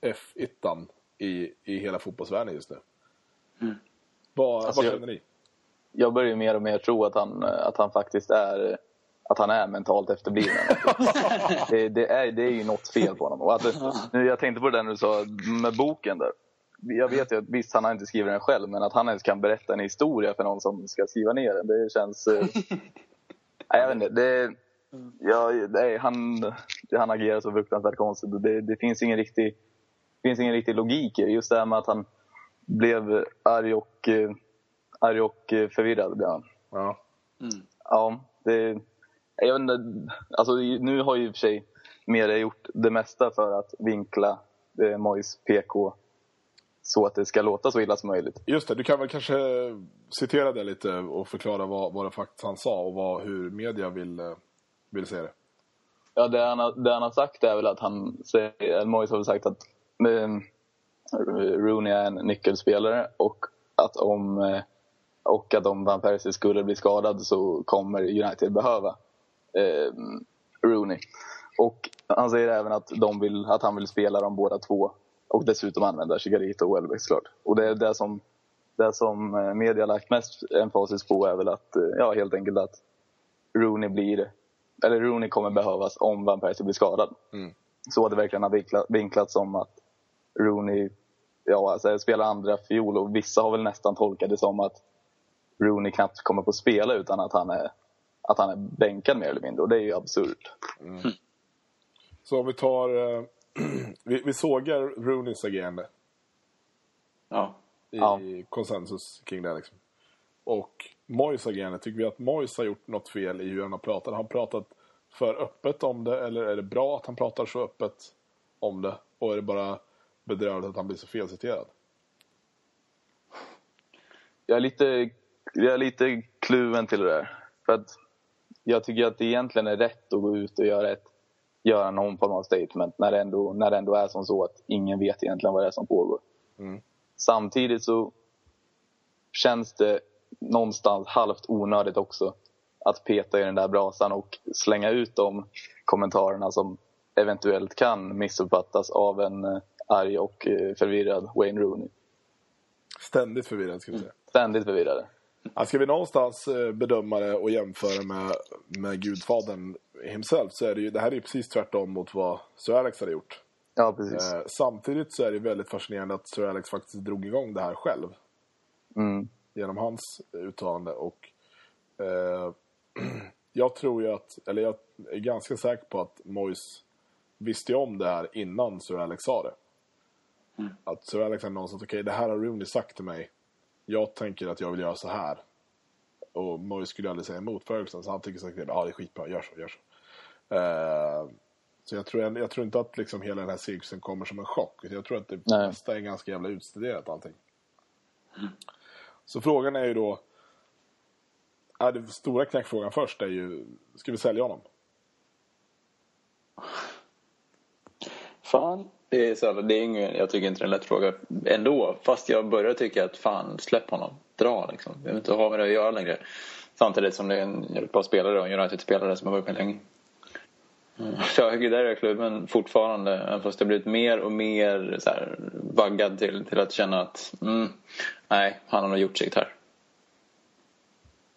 F-ittan i, i hela fotbollsvärlden just nu. Vad, Alltså, vad jag- känner ni? Jag börjar mer och mer tro att han, att han faktiskt är att han är mentalt efterbliven. det, det, är, det är ju något fel på honom. Och att, nu, jag tänkte på det där du sa med boken där. Jag vet ju att visst, han har inte skrivit den själv, men att han ens kan berätta en historia för någon som ska skriva ner den, det känns... eh, Nej, jag vet inte. Det, ja, nej, han, han agerar så fruktansvärt konstigt. Det, det finns ingen riktig finns ingen riktig logik i. Just det här med att han blev arg och, eh, arg och eh, förvirrad. Blev han. Ja. Ja, det... Jag vet inte, alltså, nu har ju i och för sig media gjort det mesta för att vinkla eh, Mois PK så att det ska låta så illa som möjligt. Just det, du kan väl kanske citera det lite och förklara vad, vad det faktiskt han sa och vad, hur media vill, eh, vill se det. Ja, det han, har, det han har sagt är väl att han säger, Mois har väl sagt att eh, Rooney är en nyckelspelare och att om, eh, och att om Van Persie skulle bli skadad så kommer United behöva eh, Rooney. Och han säger även att, de vill, att han vill spela de båda två och dessutom använda Chigarito och Welbeck såklart. Och det är det som, det som eh, media lagt mest emfasis på är väl att, eh, ja helt enkelt att Rooney blir, eller Rooney kommer behövas om Van Persie blir skadad. Mm. Så det verkligen har vinklat, vinklats som att Rooney ja, alltså, spelar andra fiol och vissa har väl nästan tolkat det som att Rooney knappt kommer få spela utan att han är, att han är bänkad mer eller mindre och det är ju absurt. Så om vi tar... Eh, vi, vi sågar Rooneys agerande Ja. i Ja. konsensus kring det. Liksom. Och Mois agerande, tycker vi att Mois har gjort något fel i hur han har pratat? Har han pratat för öppet om det eller är det bra att han pratar så öppet om det? Och är det bara bedrövligt att han blir så felciterad? Jag är lite, jag är lite kluven till det där. För att jag tycker att det egentligen är rätt att gå ut och göra, ett, göra någon form av statement när det, ändå, när det ändå är som så att ingen vet egentligen vad det är som pågår. Mm. Samtidigt så känns det någonstans halvt onödigt också att peta i den där brasan och slänga ut de kommentarerna som eventuellt kan missuppfattas av en eh, arg och eh, förvirrad Wayne Rooney. Ständigt förvirrad, ska vi säga. Ständigt förvirrade. Ja, ska vi någonstans eh, bedöma det och jämföra med, med Gudfadern himself så är det ju, det här är precis tvärtom mot vad Sir Alex hade gjort. Ja, precis. Eh, samtidigt så är det väldigt fascinerande att Sir Alex faktiskt drog igång det här själv. Mm. Genom hans uttalande och eh, jag tror ju att, eller jag är ganska säker på att Mois visste om det här innan Sir Alex sa det. Att Sir Alex hade någonstans, okej det här har Rooney sagt till mig. Jag tänker att jag vill göra så här. Och Mois skulle aldrig säga emot Ferguson så han tycker säkert, ja det är skitbra, gör så, gör så. Eh, så jag tror, jag tror inte att liksom hela den här cirkusen kommer som en chock. Jag tror att det Nej. mesta är ganska jävla utstuderat allting. Så frågan är ju då... Ja, den stora knäckfrågan först är ju, ska vi sälja honom? Fan, det är, så, jävla- det är ingen, jag tycker inte det är en lätt fråga ändå. Fast jag börjar tycka att fan, släpp honom. Dra liksom. Jag vill inte ha med det att göra längre. Samtidigt som det är en bra spelare och en United-spelare som har varit med länge. Mm. Så jag där är klubben fortfarande, även fast jag blivit mer och mer så här, vaggad till, till att känna att mm, nej, han har nog gjort sitt här.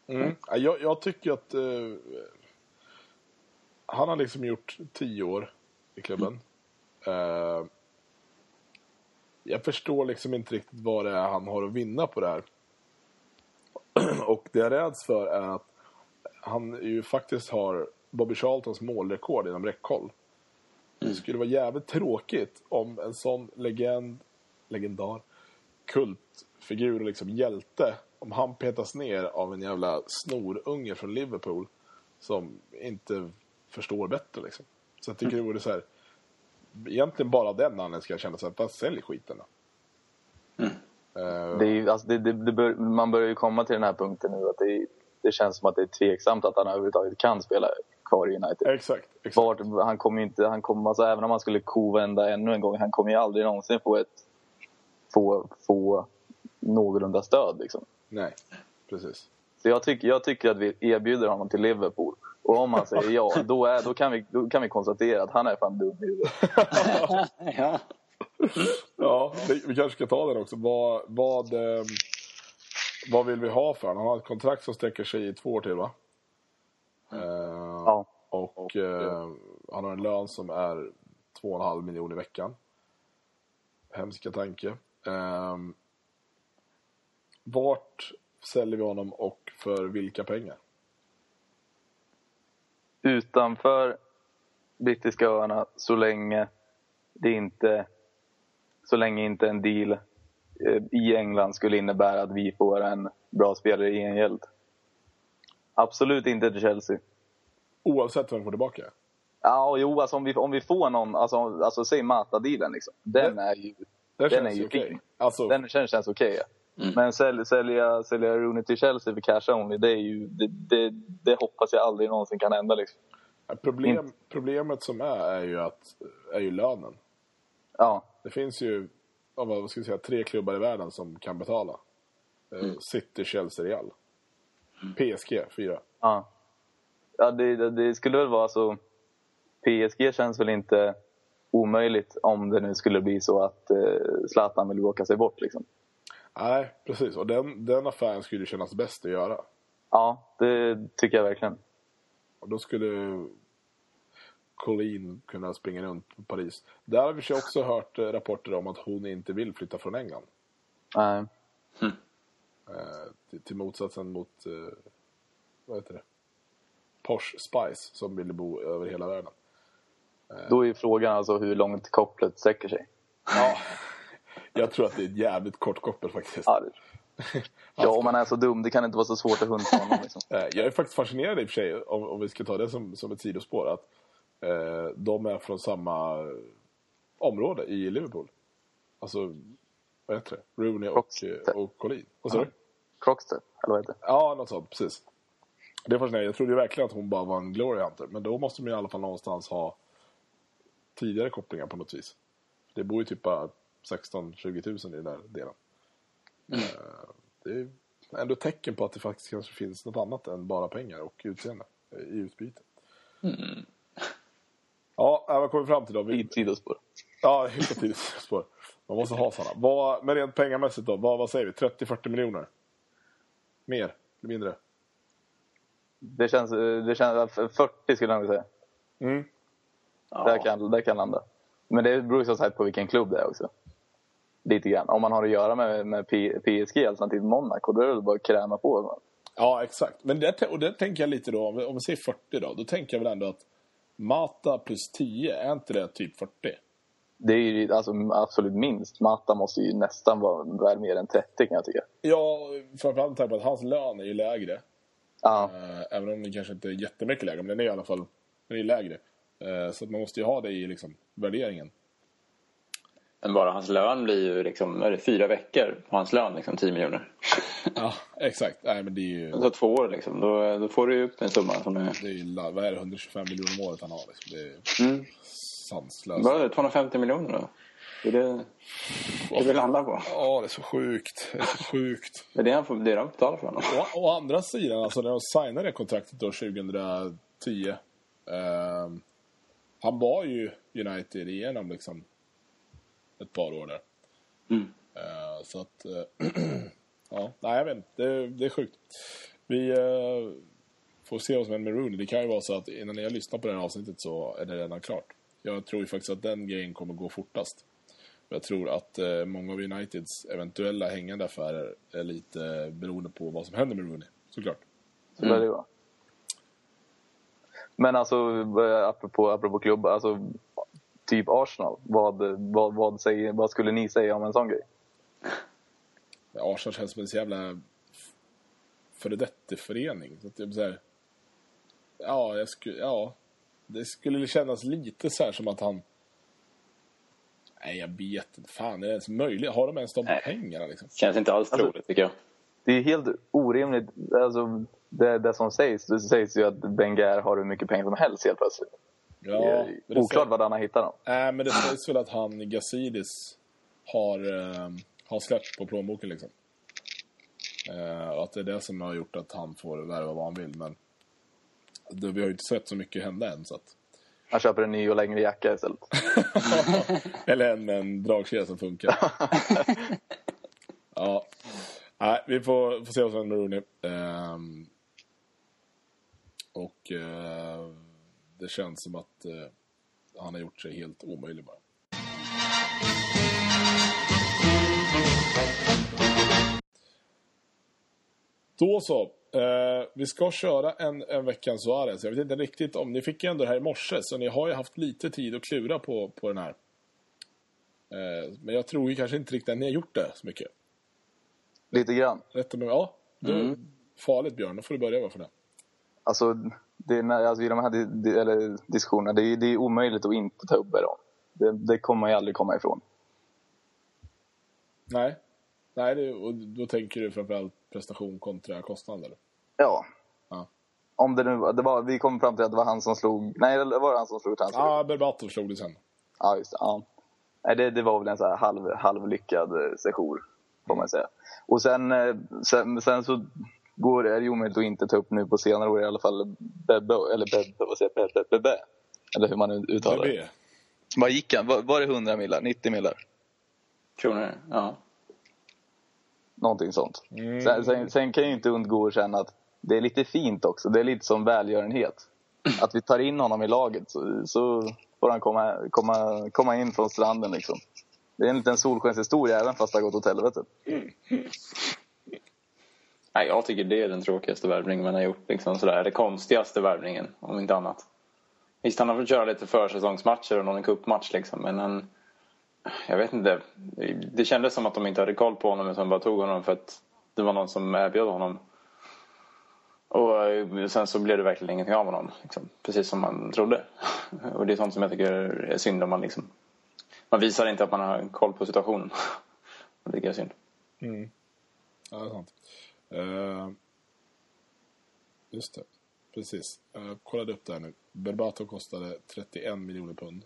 Mm. Ja, Jag, jag tycker att eh, han har liksom gjort tio år i klubben. Eh, jag förstår liksom inte riktigt vad det är han har att vinna på det här. Och det jag räds för är att han ju faktiskt har Bobby Charltons målrekord inom räckhåll. Det skulle vara jävligt tråkigt om en sån legend, legendar, kultfigur och liksom hjälte, om han petas ner av en jävla snorunge från Liverpool som inte förstår bättre liksom. Så jag tycker det vore så här, egentligen bara av den anledningen ska jag känna så här, bara sälj skiten då. Eh, Det är, alltså det, det, det bör, man börjar ju komma till den här punkten nu att det, det känns som att det är tveksamt att han överhuvudtaget kan spela kvar i United. exakt, exakt. Vart, han kommer inte, han kommer, alltså även om han skulle kovända ännu en gång, han kommer ju aldrig någonsin få ett få, få någorlunda stöd. Liksom. Nej, precis. Så jag, tycker jag tycker att vi erbjuder honom till Liverpool. Och om han säger ja, då, är, då, kan vi, då kan vi konstatera att han är fan dum i huvudet. ja. Ja, vi, kanske ska ta den också. Vad, vad, eh, vad vill vi ha för honom? Han har ett kontrakt som sträcker sig i två år till, va? Eh, Ja. Och eh, han har en lön som är 2,5 miljoner i veckan. Hemska tanke. Eh, vart säljer vi honom och för vilka pengar? Utanför brittiska öarna så länge det inte så länge inte en deal eh, i England skulle innebära att vi får en bra spelare i gengäld. Absolut inte till Chelsea. Oavsett vem vi får tillbaka. Ja, jo, alltså om vi, om vi får någon, alltså, alltså säg Mata-dealen liksom. Den är ju, Den känns är ju okej. fin. Alltså, den känns, känns okej. Men sälj, sälja, sälja Rooney till Chelsea för cash only, det är ju, det, det, det hoppas jag aldrig någonsin kan hända liksom. problem, problemet som är, är ju, att, är ju lönen. Ja, Det finns ju vad ska säga, tre klubbar i världen som kan betala. Eh, City, Chelsea, Real. PSG, fyra. ja. Ja, det, det, det skulle väl vara så... PSG känns väl inte omöjligt om det nu skulle bli så att eh, Zlatan vill åka sig bort. Liksom. Nej, precis. Och den, den affären skulle ju kännas bäst att göra. Ja, det tycker jag verkligen. Och då skulle Colleen kunna springa runt på Paris. Där har vi ju också hört eh, rapporter om att hon inte vill flytta från England. Nej. Eh, till, till motsatsen mot, eh, vad heter det? Porsche Spice som ville bo över hela världen. Då är ju frågan alltså hur långt kopplet sträcker sig. Ja, jag tror att det är ett jävligt kort koppel faktiskt. Ja, ja, om man är så dum, det kan inte vara så svårt att hunta honom. Liksom. Eh, Jag är faktiskt fascinerad i och för sig, om, om vi ska ta det som, som ett sidospår, att eh, de är från samma område i Liverpool. Alltså, vad heter det? Rooney och, Croxteth. eh, och Collin. Vad sa du? Croxteth, eller vad heter det? Ja, något sånt, precis. Det är fascinerande. Jag trodde ju verkligen att hon bara var en glory hunter. Men då måste man i alla fall någonstans ha tidigare kopplingar på något vis. Det bor ju typ bara 16-20 tusen i den där delen. Eh, Det är ändå tecken på att det faktiskt kanske finns något annat än bara pengar och utseende i utbyte. Ja, äh, vad kom vi fram till då? Vi, I sidospår. ja, hyfsat tidigt spår. Man måste ha sådana. Vad, men rent pengamässigt då, vad, vad säger vi? 30-40 miljoner? Mer? Eller mindre? Det känns, det känns 40 skulle jag nog säga. Mm. Där, kan, där kan landa. Men det beror ju som sagt på vilken klubb det är också. Lite grann. Om man har att göra med, med PSG alternativt Monaco, då är det väl bara att kräma på. Ja, exakt. Men det, och det tänker jag lite då, om vi, säger 40 då, då tänker jag väl ändå att Mata plus 10, är inte det typ 40? Det är ju alltså, absolut minst. Mata måste ju nästan vara väl mer än 30 kan jag tycka. Ja, framförallt med tanke på att hans lön är ju lägre. Ja, Eh, även om den kanske inte är jättemycket lägre, men den är i alla fall Den är lägre. Eh, så man måste ju ha det i liksom, värderingen. Men bara hans lön blir ju liksom, är det fyra veckor på hans lön, liksom 10 miljoner. Ja, exakt. Nej, men det är ju, tar två år liksom, då, då får du ju upp en summa som är... det är ju vad är det, 125 miljoner om året han har. Liksom. Det är Mm. sanslöst. Vad är det, 250 miljoner då? Det är det, det vi landar på. Ja, det är så sjukt. Det är så sjukt. Det är det, han får, det är de betalar för honom. Å, å andra sidan, alltså när de signade det kontraktet då 2010. ehm, han var ju United igenom liksom ett par år där. Mm. Eh, så att, eh, ja, nej jag vet inte. Det, det är sjukt. Vi eh, får se vad som händer med Rooney. Det kan ju vara så att innan ni har lyssnat på det här avsnittet så är det redan klart. Jag tror ju faktiskt att den grejen kommer gå fortast. Jag tror att många av Uniteds eventuella hängande affärer är lite beroende på vad som händer med Rooney. Såklart. Så det vara. Men alltså, apropå, apropå klubbar, alltså typ Arsenal. Vad, vad, vad, säger, vad skulle ni säga om en sån grej? Arsenal känns som en så jävla före detta-förening. Så här, ja, jag skulle, ja, det skulle kännas lite så här som att han... Nej, jag vet inte. Fan, är det ens möjligt? Har de ens de Nej. pengarna liksom? Känns inte alls Alltså- troligt tycker jag. Det är helt orimligt. Alltså, det, det som sägs, det sägs ju att Wenger har hur mycket pengar som helst helt plötsligt. Ja, oklart var han har hittat dem. Nej, men det sägs väl att han, Gazidis, har, eh, har släppt på plånboken liksom. Eh, och att det är det som har gjort att han får värva vad han vill. Men det, vi har ju inte sett så mycket hända än. Så att, Han köper en ny och längre jacka istället. Eller en med en dragkedja som funkar. ja. Nej, vi får, får se vad som händer med Rooney. Ehm, och eh, det känns som att eh, han har gjort sig helt omöjlig bara. Då så. Eh, vi ska köra en, en veckans Suarez. Jag vet inte riktigt om... Ni fick ju ändå det här i morse, så ni har ju haft lite tid att klura på, på den här. Eh, men jag tror ju kanske inte riktigt att ni har gjort det så mycket. Lite grann. Rätta mig. Ja, du, farligt Björn. Då får du börja varför det. Alltså, det alltså i de här di, eller diskussionerna, det är, det är omöjligt att inte ta upp Veron. Det, det kommer man ju aldrig komma ifrån. Nej. Nej, det, och då tänker du framförallt prestation kontra kostnad eller? Ja. Ja. Om det nu det var, vi kom fram till att det var han som slog, nej eller var det han som slog? Ja, ah, Berbatov slog det sen. Ja, just det. Ja. Nej, det, det var väl en så här halv, halvlyckad eh, sejour, får man säga. Och sen, eh, sen, sen så går det, är det omöjligt att inte ta upp nu på senare år i alla fall Bebbe, eller Bebbe, vad säger jag, Bebbe, Bebbe, eller hur man uttalar det. Det Vad gick han? Var, var det 100 millar? 90 millar? Kronor, ja. Någonting sånt. Mm. Sen, sen, sen kan jag ju inte undgå att känna att det är lite fint också. Det är lite som välgörenhet. Att vi tar in honom i laget så, så får han komma, komma, komma in från stranden liksom. Det är en liten solskenshistoria även fast det har gått åt helvete. Nej, jag tycker det är den tråkigaste värvningen man har gjort. Liksom sådär. Det konstigaste värvningen, om inte annat. Visst, han har fått köra lite försäsongsmatcher och någon cupmatch liksom, men han... Jag vet inte. Det kändes som att de inte hade koll på honom utan bara tog honom för att det var någon som erbjöd honom. Och eh, sen så blev det verkligen ingenting av honom. Liksom, precis som man trodde. Och det är sånt som jag tycker är synd om man liksom... Man visar inte att man har koll på situationen. Och det tycker jag är synd. Mm. Ja, det är sant. Eh, just det. Precis. Jag kollade upp det här nu. Berbatov kostade 31 miljoner pund.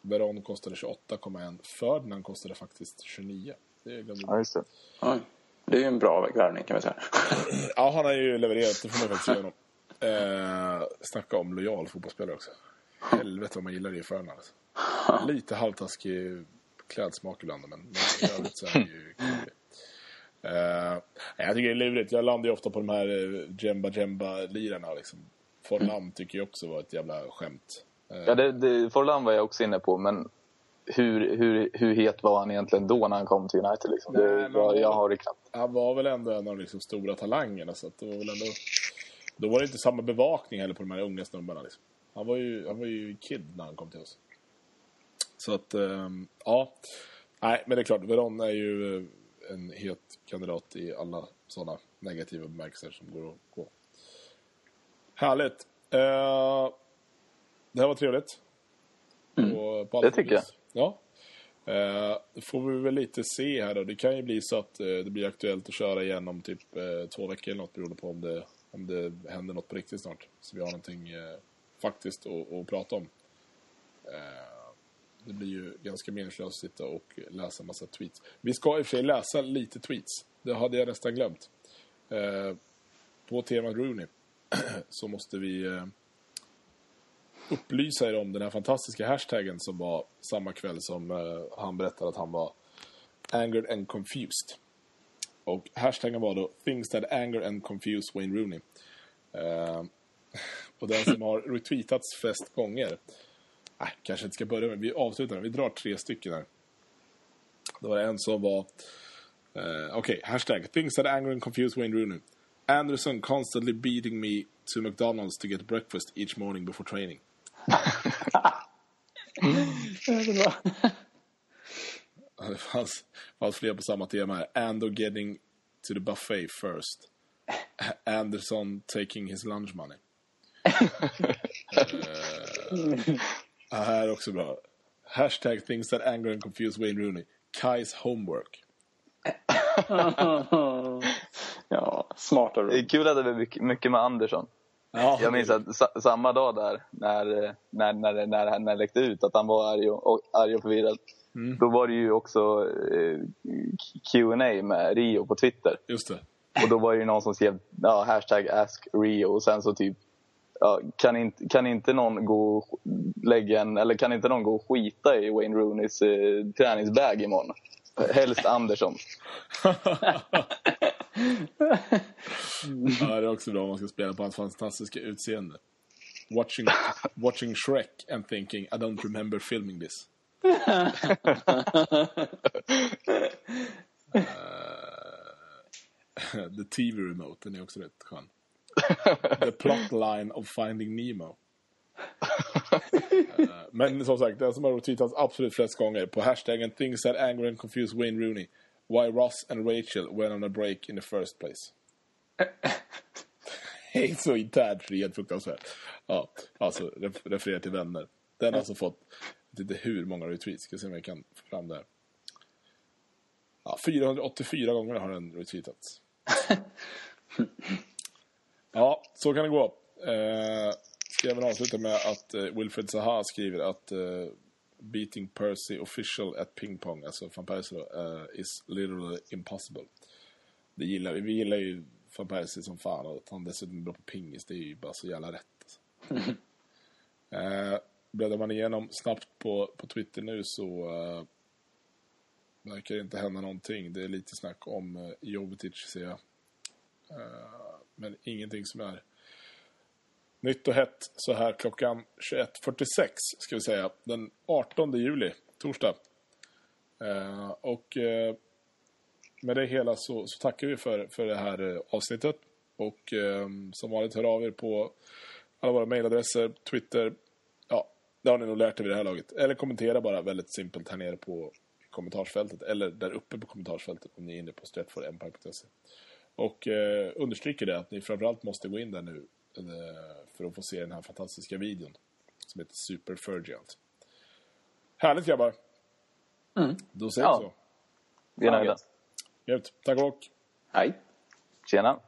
Veron kostade 28,1. Ferdinand kostade faktiskt 29. Det glömde Ja, just det. Det är ju en bra värvning kan vi säga. Ja, han har ju levererat. Det får man faktiskt ge honom. Eh, snacka om lojal fotbollsspelare också. Helvete vad man gillar det i Ferdinand. Alltså. Lite halvtaskig klädsmak ibland, men, men i övrigt så är han ju kul. Eh, jag tycker det är lurigt. Jag landar ju ofta på de här eh, Jemba Jemba-lirarna. Liksom. Forlan tycker jag också var ett jävla skämt. Eh, Ja, det, det, Forlan var jag också inne på, men hur, hur, hur het var han egentligen då när han kom till United? Liksom? Nej, Det, men- jag, har det knappt. han var väl ändå en av de liksom stora talangerna. Så det var väl ändå, då var det inte samma bevakning heller på de här unga snubbarna. Liksom. Han, var ju, han var ju kid när han kom till oss. Så att, ehm, ja. Nej, men det är klart. Veron är ju en het kandidat i alla sådana negativa bemärkelser som går att gå. Härligt. Eh, det här var trevligt. På, på alla Det tycker vis. Ja. Eh, då får vi väl lite se här då. Det kan ju bli så att eh, det blir aktuellt att köra igen om typ två veckor eller något beroende på om det, om det händer något på riktigt snart. Så vi har någonting faktiskt att, att prata om. Det blir ju ganska meningslöst att sitta och läsa en massa tweets. Vi ska i och för sig läsa lite tweets. Det hade jag nästan glömt. Eh, på temat Rooney så måste vi eh, upplysa er om den här fantastiska hashtaggen som var samma kväll som eh, han berättade att han var angered and confused. Och hashtaggen var då things that anger and confuse Wayne Rooney. Eh, och den som har retweetats flest gånger Nej, kanske inte ska börja med. Vi avslutar. Vi drar tre stycken här. Det var en som var... Eh, Okej, okay, hashtag. Things that anger and confuse Wayne Rooney. Anderson constantly beating me to McDonald's to get breakfast each morning before training. Det fanns, fanns fler på samma tema här. Ando getting to the buffet first. Anderson taking his lunch money. uh, här är också bra. Hashtag things that anger and confuse Wayne Rooney. Kais homework. ja, smarta Det är kul att det är mycket, mycket med Andersson. Ja, Jag minns att sa, samma dag där, när, när, när, när, när det läckte ut att han var arg och, arg och förvirrad. Då var det ju också eh, Q&A med Rio på Twitter. Just det. Och då var det ju någon som skrev ja, hashtag ask Rio och sen så typ ja, kan, inte, kan inte någon gå lägga en, eller kan inte någon gå och skita i Wayne Rooneys eh, träningsbag imorgon? Helst Andersson. Ja, det är också bra om man ska spela på hans fantastiska utseende. Watching, watching Shrek and thinking I don't remember filming this. Uh, the TV remote, den är också rätt skön. The plot line of Finding Nemo. Uh, men som sagt, den som har tweetats absolut flest gånger på hashtaggen things that anger and confuse Wayne Rooney. Why Ross and Rachel went on a break in the first place. Det är så internt helt fruktansvärt. Ja, alltså ref refererar till vänner. Den har alltså fått, jag vet inte hur många retweets, ska se om jag kan få fram det här. Ja, 484 gånger har den retweetats. Ja, så kan det gå. Eh, ska väl avsluta med att eh, Wilfred Zaha skriver att eh, beating Percy official at ping pong, alltså van Persie då, eh, is literally impossible. Det gillar vi. Vi gillar ju van Persie som fan och att han dessutom är bra på pingis, det är ju bara så jävla rätt. Alltså. eh, bläddrar man igenom snabbt på, på Twitter nu så eh, verkar det inte hända någonting. Det är lite snack om eh, Jovetic ser jag. Eh, men ingenting som är nytt och hett så här klockan 21.46 ska vi säga. Den 18 juli, torsdag. Eh, och eh, med det hela så, så, tackar vi för, för det här eh, avsnittet. Och eh, som vanligt hör av er på alla våra mejladresser, Twitter. Ja, det har ni nog lärt er vid det här laget. Eller kommentera bara väldigt simpelt här nere på kommentarsfältet. Eller där uppe på kommentarsfältet om ni är inne på stretforempire.se. Och eh, understryker det att ni framförallt måste gå in där nu eh, för att få se den här fantastiska videon som heter Super Fergiant. Härligt grabbar! Mm. Då säger Ja. vi så. Vi är nöjda. Grymt. Tack och Hej. Tjena.